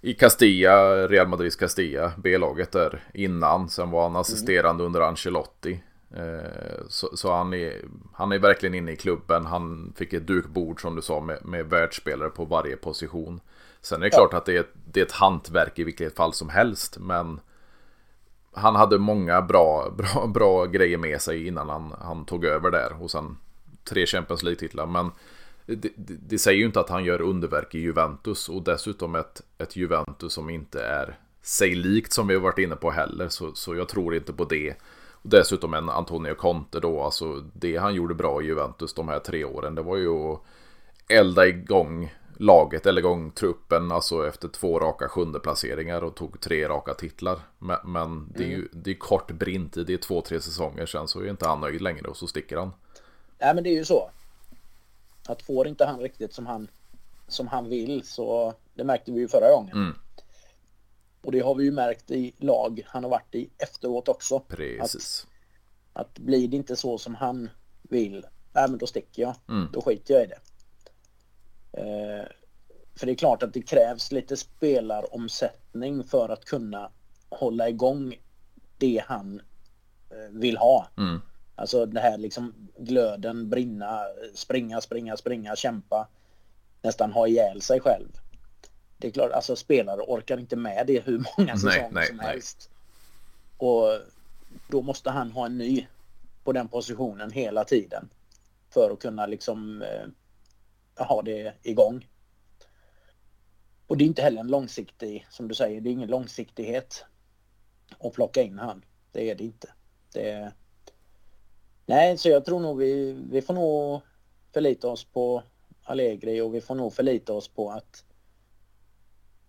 i Castilla, Real Madrids Castilla, B-laget där innan. Sen var han assisterande under Ancelotti. Eh, så, så, han, är, han är verkligen inne i klubben. Han fick ett dukbord som du sa med, med världsspelare på varje position. Sen är det ja. klart att det är, det är ett hantverk i vilket fall som helst. Men han hade många bra, bra, bra grejer med sig innan han, han tog över där. Och sen tre Champions League-titlar. Men det, det, det, säger ju inte att han gör underverk i Juventus. Och dessutom ett, ett Juventus som inte är sig likt som vi har varit inne på heller. Så, så jag tror inte på det. Och dessutom en Antonio Conte då. Alltså det han gjorde bra i Juventus de här tre åren. Det var ju att elda igång laget eller igång truppen. Alltså efter två raka sjunde placeringar och tog tre raka titlar. Men, men det är ju mm. det är kort brint Det är två, tre säsonger sen så är inte han nöjd längre och så sticker han.
Nej men det är ju så. Att får inte han riktigt som han, som han vill så det märkte vi ju förra gången. Mm. Och det har vi ju märkt i lag han har varit i efteråt också.
Precis.
Att, att blir det inte så som han vill, nej men då sticker jag. Mm. Då skiter jag i det. Eh, för det är klart att det krävs lite spelaromsättning för att kunna hålla igång det han eh, vill ha. Mm. Alltså det här liksom glöden, brinna, springa, springa, springa, kämpa. Nästan ha ihjäl sig själv. Det är klart, alltså spelare orkar inte med det hur många säsonger nej, som nej. helst. Och då måste han ha en ny på den positionen hela tiden. För att kunna liksom eh, ha det igång. Och det är inte heller en långsiktig, som du säger, det är ingen långsiktighet att plocka in han. Det är det inte. Det är... Nej, så jag tror nog vi, vi får nog förlita oss på Allegri och vi får nog förlita oss på att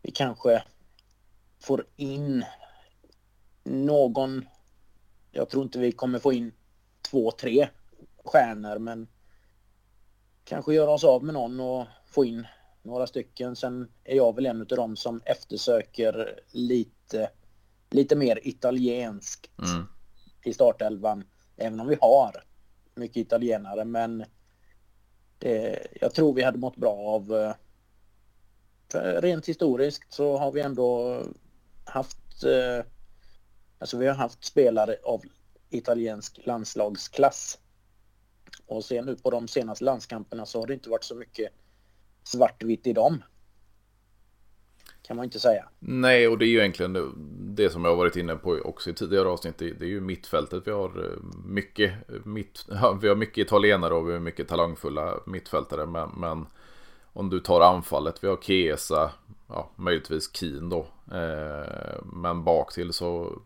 vi kanske får in någon, jag tror inte vi kommer få in två, tre stjärnor men kanske göra oss av med någon och få in några stycken. Sen är jag väl en av dem som eftersöker lite, lite mer italienskt mm. i startelvan. Även om vi har mycket italienare men det, jag tror vi hade mått bra av eh, rent historiskt så har vi ändå haft eh, alltså vi har haft spelare av italiensk landslagsklass och se nu på de senaste landskamperna så har det inte varit så mycket svartvitt i dem. Kan man inte säga.
Nej, och det är ju egentligen det, som jag har varit inne på också i tidigare avsnitt. Det, är ju mittfältet. Vi har eh, mycket, eh, mitt, ja, vi har mycket italienare och vi har mycket talangfulla mittfältare. Men, men om du tar anfallet, vi har Kesa, ja, möjligtvis Keen då. Eh, men bak till så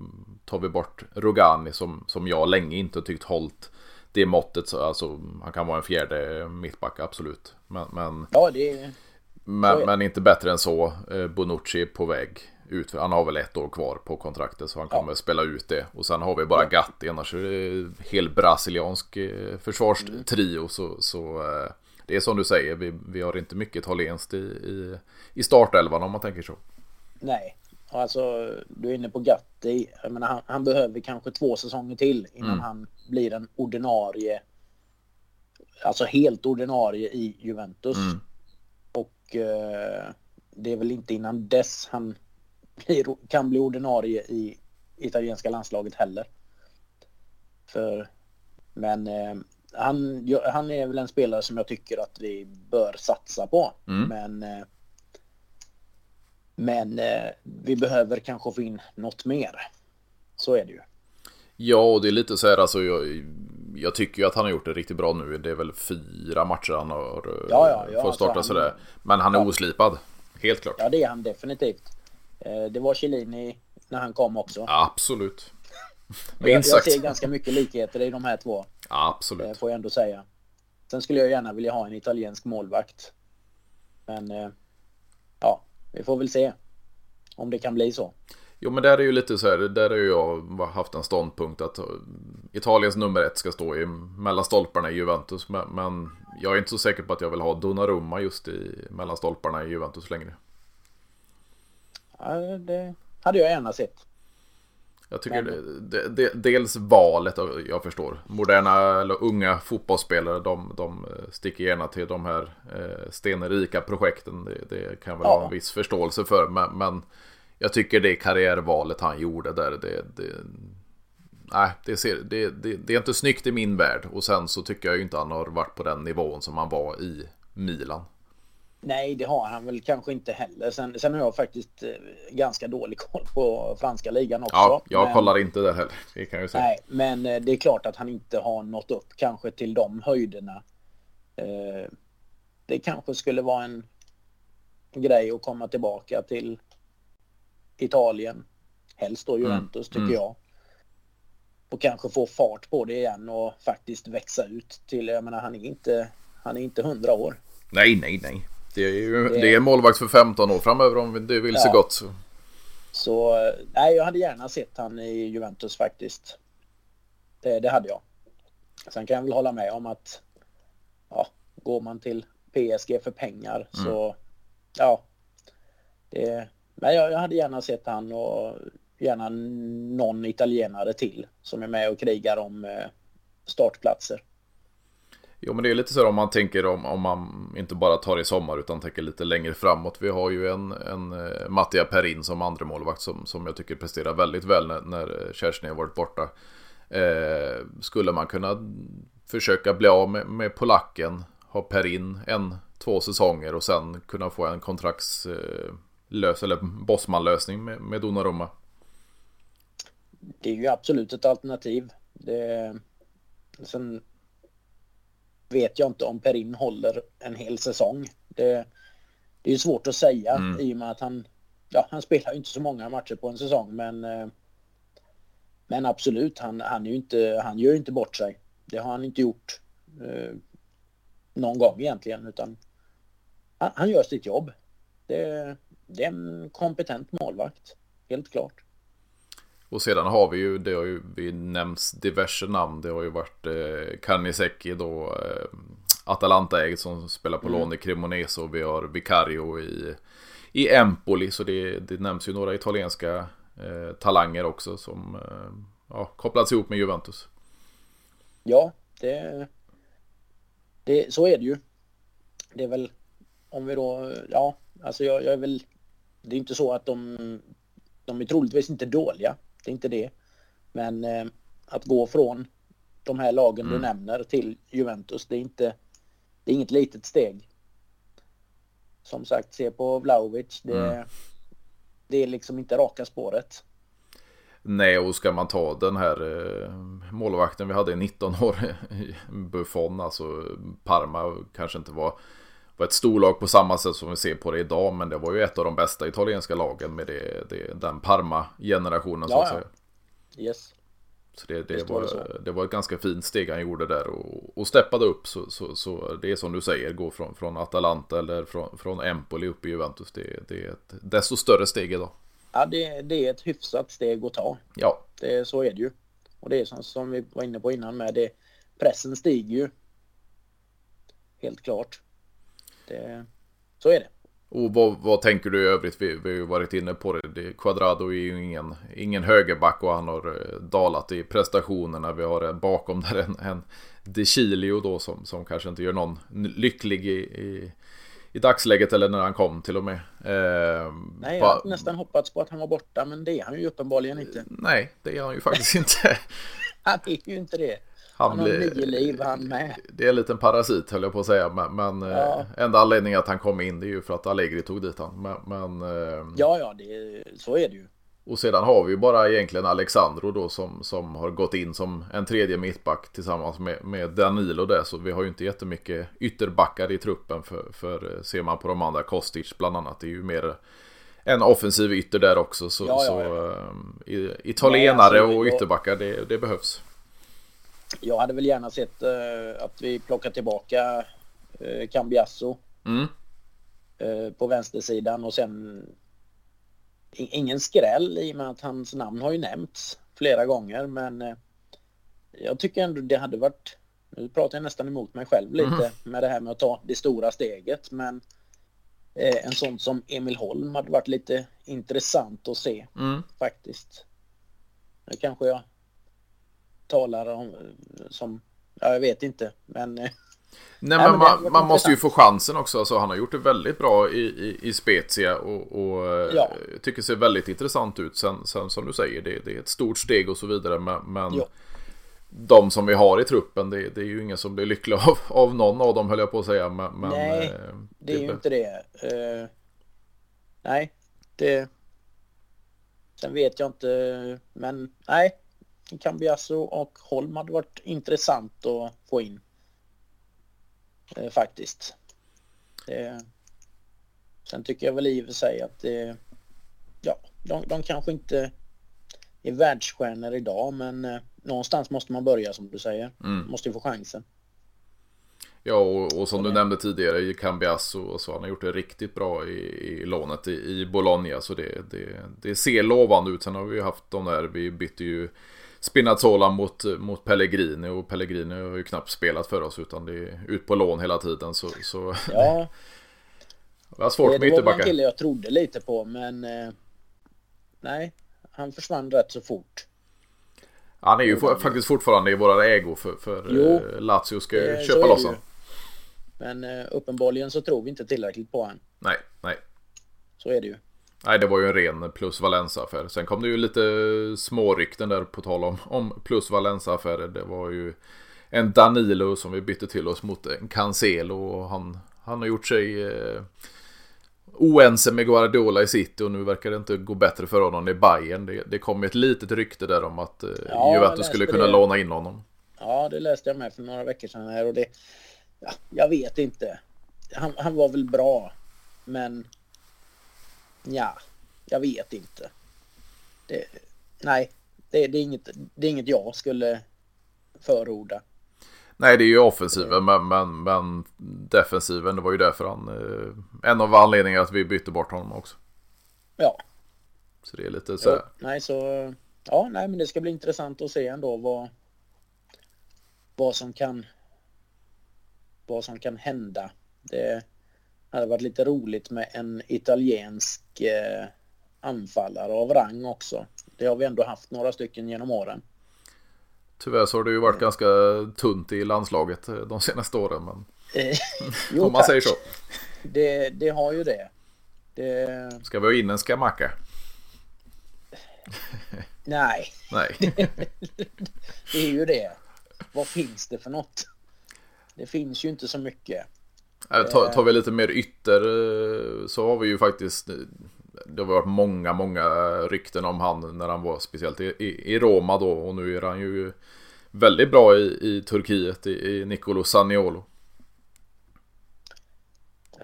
tar vi bort Rogani som, som jag länge inte tyckt hållt det måttet. Så, alltså, han kan vara en fjärde mittback, absolut. Men, men,
ja, det,
men, men inte bättre än så. Eh, Bonucci på väg ut. Han har väl ett år kvar på kontraktet så han kommer ja. spela ut det. Och sen har vi bara Gatti, annars är det helt brasiliansk eh, försvarstrio. Så, så eh, det är som du säger, vi, vi har inte mycket italienskt i, i, i startelvan om man tänker så.
Nej, alltså du är inne på Gatti. Jag menar, han, han behöver kanske två säsonger till innan mm. han blir en ordinarie, alltså helt ordinarie i Juventus. Mm. Och eh, det är väl inte innan dess han blir, kan bli ordinarie i italienska landslaget heller. För, men eh, han, han är väl en spelare som jag tycker att vi bör satsa på. Mm. Men eh, men eh, vi behöver kanske få in något mer. Så är det ju.
Ja, och det är lite så här alltså. Jag, jag tycker ju att han har gjort det riktigt bra nu. Det är väl fyra matcher han har
eh, ja, ja, ja,
fått starta alltså sådär. Men han är ja. oslipad. Helt klart.
Ja, det är han definitivt. Eh, det var Chiellini när han kom också.
Absolut.
Minst sagt. Jag ser ganska mycket likheter i de här två.
Absolut. Det
får jag ändå säga. Sen skulle jag gärna vilja ha en italiensk målvakt. Men vi får väl se om det kan bli så.
Jo men där är ju lite så här, där har jag haft en ståndpunkt att Italiens nummer ett ska stå i mellan stolparna i Juventus. Men jag är inte så säker på att jag vill ha Donnarumma just i mellan stolparna i Juventus längre.
Ja, det hade jag gärna sett.
Jag tycker Men... det, det, dels valet, jag förstår. Moderna eller unga fotbollsspelare, de, de sticker gärna till de här eh, stenrika projekten. Det, det kan väl ja. ha en viss förståelse för. Men, men, jag tycker det karriärvalet han gjorde där, det, det, nej, det, ser, det, det, det, är inte snyggt i min värld. Och sen så tycker jag ju inte han har varit på den nivån som han var i Milan.
Nej, det har han väl kanske inte heller. Sen, sen har jag faktiskt eh, ganska dålig koll på franska ligan också.
Ja, jag men, kollar inte där heller. Det kan jag säga.
Nej, men eh, det är klart att han inte har nått upp kanske till de höjderna. Eh, det kanske skulle vara en grej att komma tillbaka till Italien. Helst då Juventus mm. tycker mm. jag. Och kanske få fart på det igen och faktiskt växa ut till, jag menar han är inte, han är inte 100 år.
Nej, nej, nej. Det är ju det... det är målvakt för 15 år framöver om det vill ja. så gott. Så.
så nej, jag hade gärna sett han i Juventus faktiskt. Det, det hade jag. Sen kan jag väl hålla med om att ja, går man till PSG för pengar mm. så ja. Det, men jag, jag hade gärna sett han och gärna någon italienare till som är med och krigar om eh, startplatser.
Jo men det är lite så här om man tänker om, om man inte bara tar i sommar utan tänker lite längre framåt. Vi har ju en, en uh, Mattia Perin som andra målvakt som, som jag tycker presterar väldigt väl när, när Kerstin har varit borta. Eh, skulle man kunna försöka bli av med, med polacken, ha Perin en, två säsonger och sen kunna få en kontraktslös eh, uh, eller bossmanlösning med, med Donnarumma?
Det är ju absolut ett alternativ. Det, sen vet jag inte om Perin håller en hel säsong. Det, det är svårt att säga mm. i och med att han, ja, han spelar ju inte så många matcher på en säsong men eh, men absolut, han, han, är inte, han gör ju inte bort sig. Det har han inte gjort eh, någon gång egentligen utan han, han gör sitt jobb. Det, det är en kompetent målvakt, helt klart.
Och sedan har vi ju, det har ju vi nämnts diverse namn. Det har ju varit eh, Carnisecchi då, eh, Atalanta-ägd som spelar på mm. lån i Cremonese och vi har Vicario i, i Empoli. Så det, det nämns ju några italienska eh, talanger också som eh, ja, kopplats ihop med Juventus.
Ja, det, det, så är det ju. Det är väl om vi då, ja, alltså jag, jag är väl, det är inte så att de, de är troligtvis inte dåliga. Det är inte det. Men eh, att gå från de här lagen mm. du nämner till Juventus, det är inte det är inget litet steg. Som sagt, se på Vlahovic, det, mm. det är liksom inte raka spåret.
Nej, och ska man ta den här eh, målvakten vi hade i 19 år, Buffon, alltså Parma kanske inte var, var ett storlag på samma sätt som vi ser på det idag, men det var ju ett av de bästa italienska lagen med det, det, den Parma-generationen ja, så att säga.
Yes.
Så det, det, var, det, det, var ett ganska fint steg han gjorde där och, och steppade upp. Så, så, så, det är som du säger, gå från, från Atalanta eller från, från Empoli upp i Juventus. Det, det är ett desto större steg idag.
Ja, det, det är ett hyfsat steg att ta.
Ja.
Det, så är det ju. Och det är som, som vi var inne på innan med det. Pressen stiger ju. Helt klart. Det, så är det.
Och vad, vad, tänker du i övrigt? Vi, vi har ju varit inne på det. det Quadrado är ju ingen, ingen högerback och han har eh, dalat i prestationerna. Vi har bakom där en, en De Chilio då som, som kanske inte gör någon lycklig i, i, i dagsläget eller när han kom till och med.
Eh, nej, jag har nästan hoppats på att han var borta men det är han ju uppenbarligen inte.
Nej, det är han ju faktiskt inte.
han är ju inte det. Han, han har nio liv han med.
Det är en liten parasit höll jag på att säga. Men, men ja. eh, enda anledningen att han kom in det är ju för att Allegri tog dit han. Men, men eh,
ja, ja, det, så är det ju.
Och sedan har vi ju bara egentligen Alexandro då som, som har gått in som en tredje mittback tillsammans med, med Danilo där. Så vi har ju inte jättemycket ytterbackar i truppen för, för eh, ser man på de andra Kostic bland annat. Det är ju mer en offensiv ytter där också. Så, ja, ja, så uh, italienare alltså, och ytterbackar det, det behövs
jag hade väl gärna sett uh, att vi plockar tillbaka uh, Cambiasso mm. uh, på vänstersidan och sen ingen skräll i och med att hans namn har ju nämnts flera gånger men uh, jag tycker ändå det hade varit nu pratar jag nästan emot mig själv lite mm. med det här med att ta det stora steget men en sån som Emil Holm hade varit lite intressant att se mm. faktiskt. Nu kanske jag talar om som, ja, jag vet inte, men... Eh,
Nej, men, man, man måste ju få chansen också. Alltså, han har gjort det väldigt bra i, i, i Spezia och, och ja. tycker ser väldigt intressant ut. Sen, sen som du säger, det, det är ett stort steg och så vidare. Men, men ja. de som vi har i truppen, det, det, är ju ingen som blir lycklig av, av någon av dem höll jag på att säga. Men,
nej, eh, det är ju inte det. Uh, nej, det... Sen vet jag inte, men nej. Cambiasso och Holm hade varit intressant att få in. Eh, faktiskt. Det, sen tycker jag väl i och för sig att det, ja, de, de kanske inte är världsstjärnor idag men eh, någonstans måste man börja som du säger. Mm. Måste ju få chansen.
Ja, och, och som du nämnde tidigare i Cambiasso och så. Han har gjort det riktigt bra i, i lånet i, i Bologna. Så det, det, det ser lovande ut. Sen har vi ju haft de där, vi bytte ju Spinazzola mot, mot Pellegrini och Pellegrini har ju knappt spelat för oss utan det är ut på lån hela tiden. Så, så
ja.
det var svårt med ytterbackar. Det
var en kille jag trodde lite på men eh, nej, han försvann rätt så fort.
Han är ju for, faktiskt fortfarande i våra ägo för, för jo, eh, Lazio ska eh, köpa loss honom.
Men eh, uppenbarligen så tror vi inte tillräckligt på honom.
Nej, nej.
Så är det ju.
Nej, det var ju en ren plus Valenza-affär. Sen kom det ju lite smårykten där på tal om, om plus Valenza-affärer. Det var ju en Danilo som vi bytte till oss mot en Cancelo. Och han, han har gjort sig eh, oense med Guardiola i City och nu verkar det inte gå bättre för honom i Bayern. Det, det kom ett litet rykte där om att eh, ja, Juventus skulle kunna det. låna in honom.
Ja, det läste jag med för några veckor sedan här och det... Ja, jag vet inte. Han, han var väl bra, men Ja, jag vet inte. Det, nej, det, det, är inget, det är inget jag skulle förorda.
Nej, det är ju offensiven, men, men, men defensiven, det var ju därför han... Eh, en av anledningarna att vi bytte bort honom också.
Ja.
Så det är lite så här.
nej, så... Ja, nej, men det ska bli intressant att se ändå vad... Vad som kan... Vad som kan hända. Det, hade varit lite roligt med en italiensk eh, anfallare av rang också. Det har vi ändå haft några stycken genom åren.
Tyvärr så har det ju varit ganska tunt i landslaget eh, de senaste åren. Men...
Eh, jo,
Om man tack. säger så.
Det, det har ju det. det...
Ska vi ha in en skamacka?
Nej.
Nej.
det är ju det. Vad finns det för något? Det finns ju inte så mycket.
Tar, tar vi lite mer ytter eh, så har vi ju faktiskt det har varit många, många rykten om han när han var speciellt i, i, i Roma då och nu är han ju väldigt bra i, i Turkiet i, i Nicolo Saniolo.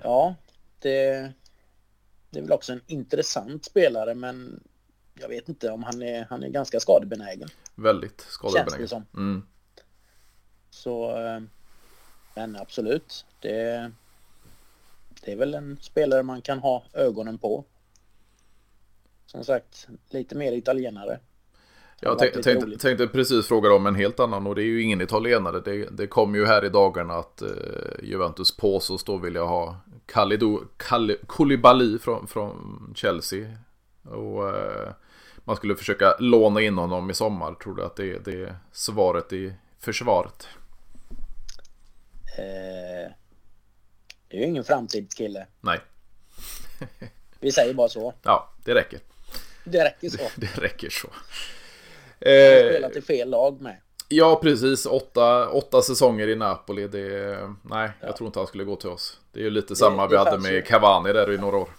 Ja, det, det är väl också en intressant spelare men jag vet inte om han är, han är ganska skadebenägen.
Väldigt skadebenägen. Känns
det som. Mm. Så, eh, men absolut, det, det är väl en spelare man kan ha ögonen på. Som sagt, lite mer italienare.
Jag tänkte, tänkte, precis fråga om en helt annan och det är ju ingen italienare. Det, det kom ju här i dagarna att eh, Juventus påstås då vilja ha Kalido, Kali, Koulibaly från, från Chelsea. Och eh, man skulle försöka låna in honom i sommar. Tror du att det, det är svaret i försvaret?
Det är ju ingen framtidskille.
Nej.
Vi säger bara så.
Ja, det räcker.
Det räcker så.
Det, det räcker så.
Eh, spelat i fel lag med.
Ja, precis. Åtta, åtta säsonger i Napoli. Det, nej, ja. jag tror inte han skulle gå till oss. Det är ju lite samma det, vi hade med ju. Cavani där i några år.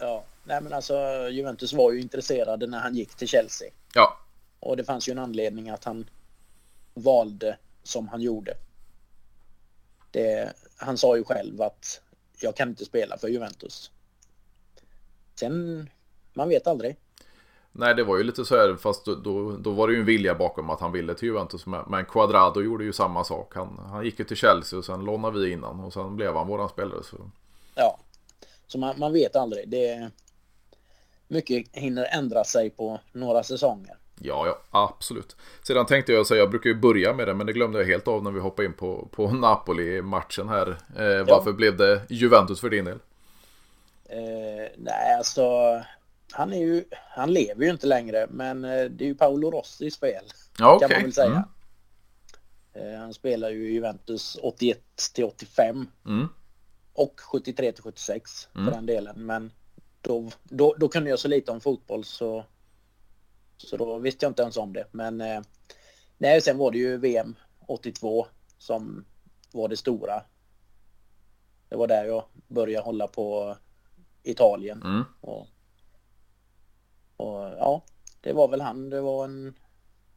Ja, nej men alltså Juventus var ju intresserade när han gick till Chelsea.
Ja.
Och det fanns ju en anledning att han valde som han gjorde. Det, han sa ju själv att jag kan inte spela för Juventus. Sen, man vet aldrig.
Nej, det var ju lite så här, fast då, då, då var det ju en vilja bakom att han ville till Juventus. Men Quadrado gjorde ju samma sak. Han, han gick ju till Chelsea och sen lånade vi innan och sen blev han våran spelare. Så.
Ja, så man, man vet aldrig. Det, mycket hinner ändra sig på några säsonger.
Ja, ja, absolut. Sedan tänkte jag säga, jag brukar ju börja med det, men det glömde jag helt av när vi hoppade in på, på Napoli-matchen här. Eh, varför ja. blev det Juventus för din del?
Eh, nej, alltså, han, är ju, han lever ju inte längre, men eh, det är ju Paolo Rossis fel.
Ja, okay.
Kan man väl säga. Eh, han spelar ju Juventus 81 till 85.
Mm.
Och 73 till 76
Mm.
för den delen. Men då, då, då kunde jag så lite om fotboll så, så då visste jag inte ens om det. Men eh, nej, sen var det ju VM 82 som var det stora. Det var där jag började hålla på Italien.
Mm.
Och, och ja, det var väl han. Det var en,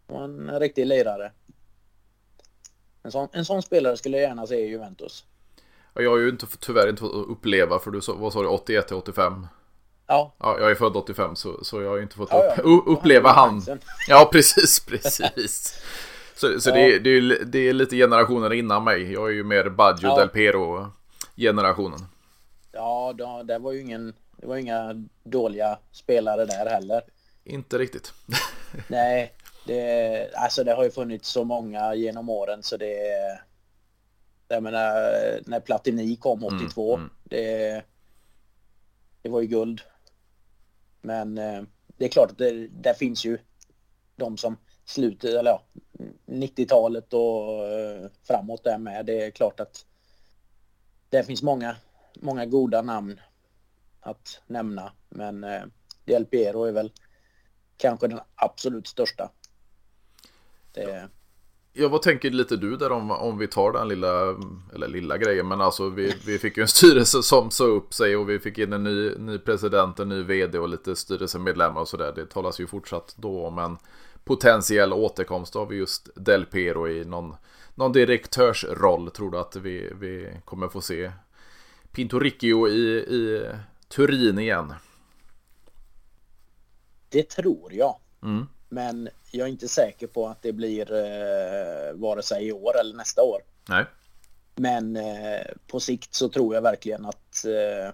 var en riktig lirare. En sån, en sån spelare skulle jag gärna se i Juventus.
Ja, Jag har ju inte, tyvärr inte fått uppleva, för du sa, vad sa du, 81 till 85?
Ja,
Ja, jag är född 85 så, så jag har inte fått
Ja, ja.
upp, uppleva
Han.
Ja, precis, precis. Så, så
Ja.
det, är, det, är, det är lite generationer innan mig. Jag är ju mer Baggio
Ja.
Del Piero generationen.
Ja, då, det var ju ingen, det var inga dåliga spelare där heller.
Inte riktigt.
Nej, det, alltså det har ju funnits så många genom åren så det... Jag menar, när Platini kom 82,
mm.
det, det var ju guld. Men eh, det är klart att det, där finns ju de som slutet, eller ja, 90-talet och eh, framåt där med. Det är klart att det finns många, många goda namn att nämna. Men eh, Del Piero är väl kanske den absolut största. Det,
Ja, vad tänker lite du där om, om vi tar den lilla, eller lilla grejen, men alltså vi, vi fick ju en styrelse som sa upp sig och vi fick in en ny, ny president, en ny vd och lite styrelsemedlemmar och sådär. Det talas ju fortsatt då om en potentiell återkomst av just Del Piero i någon, någon direktörsroll. Tror du att vi, vi kommer få se Pintoricchio i, i Turin igen?
det tror jag.
Mm.
Men jag är inte säker på att det blir eh, vare sig i år eller nästa år.
Nej.
Men eh, på sikt så tror jag verkligen att eh,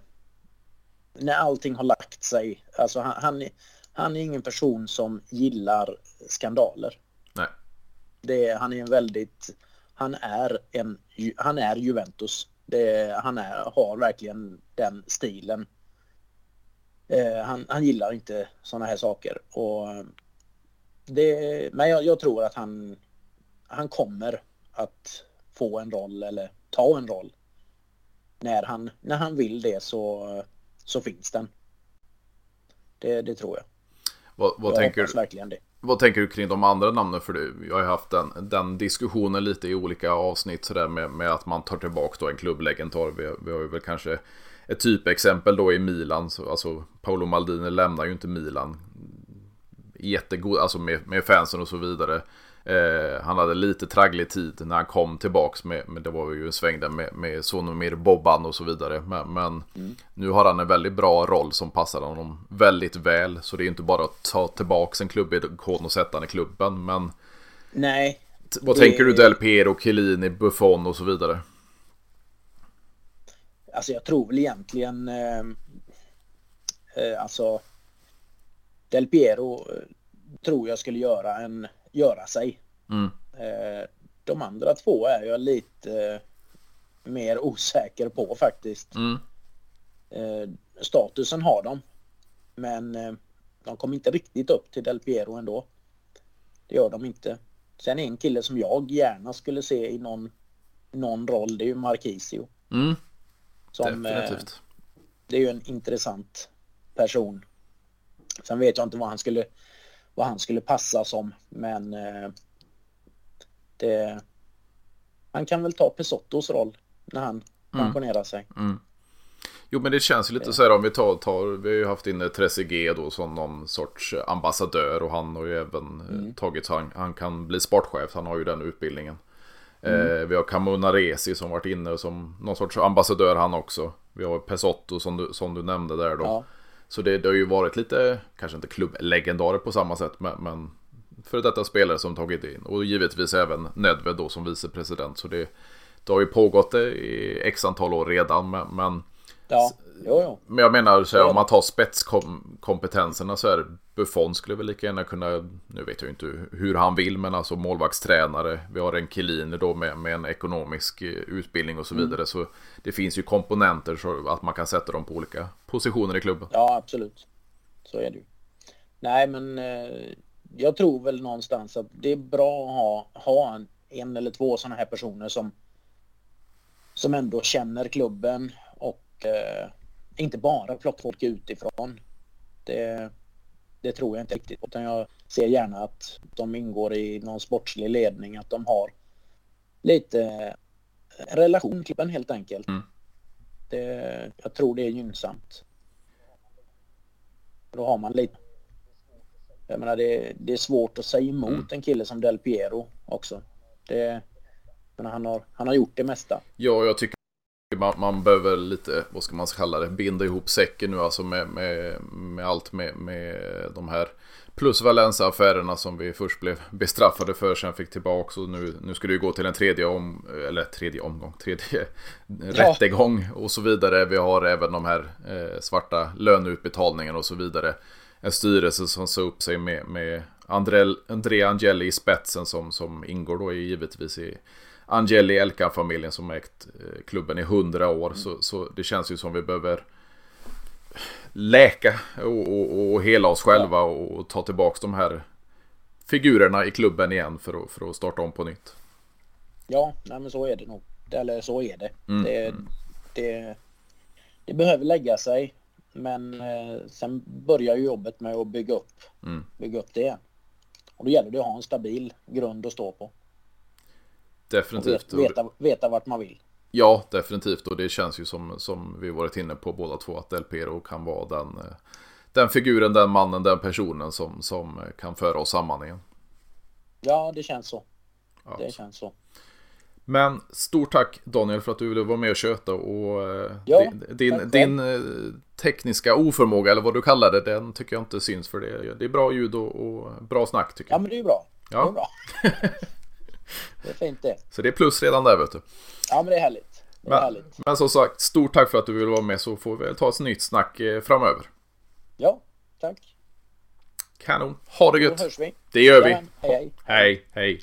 när allting har lagt sig, alltså han, han, är- han är ingen person som gillar skandaler.
Nej.
Det, han är en väldigt, han är en, han är Juventus. Det, han är, har verkligen den stilen. Eh, han, han gillar inte sådana här saker. Och det, men jag, jag tror att han, han kommer att få en roll eller ta en roll. När han, när han vill det så, så finns den. Det, det tror jag.
Vad, vad
jag
tänker du?
verkligen det.
Vad tänker du kring de andra namnen? För du, jag har ju haft den, den diskussionen lite i olika avsnitt sådär med, med att man tar tillbaka då en klubblegendar. Vi, vi har ju väl kanske ett typexempel då i Milan. Så, alltså Paolo Maldini lämnar ju inte Milan jättegod, alltså med, med fansen och så vidare. Eh, han hade lite tragglig tid när han kom tillbaks med, med det var ju en sväng där med, med Sonomir Bobban och så vidare. Men, men nu har han en väldigt bra roll som passar honom väldigt väl. Så det är inte bara att ta tillbaks en klubbikon och sätta den i klubben. Men
Nej,
vad
Det-
tänker du Del Piero, Chiellini, Buffon och så vidare?
alltså jag tror väl egentligen eh, eh, alltså Del Piero eh, tror jag skulle göra en göra sig.
Mm.
Eh, de andra två är jag lite eh, mer osäker på faktiskt.
Mm.
Statusen har de. Men de kommer inte riktigt upp till Del Piero ändå. Det gör de inte. Sen en kille som jag gärna skulle se i någon, någon roll, det är ju Marquisio.
Mm.
Som, eh,
Definitivt.
det är ju en intressant person. Sen vet jag inte vad han skulle, vad han skulle passa som, men eh, det, han kan väl ta Pesottos roll när han pensionerar sig.
Mm. Jo men det känns ju lite så här om vi tar, tar vi har ju haft inne Trezeguet då som någon sorts ambassadör och han har ju även mm. tagit så han, han kan bli sportchef, han har ju den utbildningen. Eh, vi har Camunaresi som varit inne som någon sorts ambassadör han också. Vi har Pesotto som du, som du nämnde där då.
Ja.
Så det, det har ju varit lite, kanske inte klubblegendarer på samma sätt, men, men för detta spelare som tagit in. Och givetvis även Nedved då som vicepresident. Så det, det har ju pågått i x antal år redan, men, men
Ja, jo, jo.
men jag menar så här, om man tar spetskompetenserna så är Buffon skulle väl lika gärna kunna, nu vet jag inte hur han vill, men alltså målvaktstränare. Vi har en Chiellini då med, med en ekonomisk eh, utbildning och så vidare. Så det finns ju komponenter så att man kan sätta dem på olika positioner i klubben.
Ja, absolut. Så är det ju. Nej, men eh, jag tror väl någonstans att det är bra att ha, ha en, en eller två sådana här personer som som ändå känner klubben eh, inte bara plocka folk utifrån. Det, det tror jag inte riktigt. Utan jag ser gärna att de ingår i någon sportslig ledning, att de har lite relation till klubben helt enkelt. Mm. Det, jag tror det är gynnsamt. Då har man lite... Jag menar det, det är svårt att säga emot mm. en kille som Del Piero också. Det, men han har, han har gjort det mesta.
Ja, jag tycker man, man behöver lite, vad ska man kalla det, binda ihop säcken nu alltså med, med, med allt med, med de här plus Valenza-affärerna som vi först blev bestraffade för, sen fick tillbaka och nu, nu ska det ju gå till en tredje om, eller tredje omgång, tredje ja. rättegång och så vidare. Vi har även de här eh, svarta löneutbetalningarna och så vidare. En styrelse som sa upp sig med, med André, André Angeli i spetsen som, som ingår då givetvis i Angeli Elkan-familjen som ägt eh, klubben i hundra år. Mm. Så, så det känns ju som vi behöver läka och, och, och hela oss själva ja. och ta tillbaka de här figurerna i klubben igen för att, för att starta om på nytt.
Ja, nej men så är det nog. Eller så är det. Mm. Det, det, det, behöver lägga sig. Men eh, sen börjar ju jobbet med att bygga upp, mm. bygga upp det. Och då gäller det att ha en stabil grund att stå på.
Definitivt.
Och veta, veta vart man vill.
Ja, definitivt. Och det känns ju som, som vi varit inne på båda två att Del Piero kan vara den, eh, den figuren, den mannen, den personen som, som kan föra oss samman igen.
Ja, det känns så. Ja. Det känns så.
Men stort tack Daniel för att du ville vara med och köta och eh, ja, din, din eh, tekniska oförmåga eller vad du kallar det, den tycker jag inte syns för det. Det är bra ljud och, och bra snack tycker jag.
Ja men det är bra. Ja. Det är bra. det är fint det.
Så det är plus redan där vet du.
Ja men det är härligt. Det är
men,
härligt.
men som sagt, stort tack för att du ville vara med så får vi ta ett nytt snack eh, framöver.
Ja, tack.
Kanon. Ha det gött.
Då hörs vi.
Det gör vi.
hej.
Hej, hej.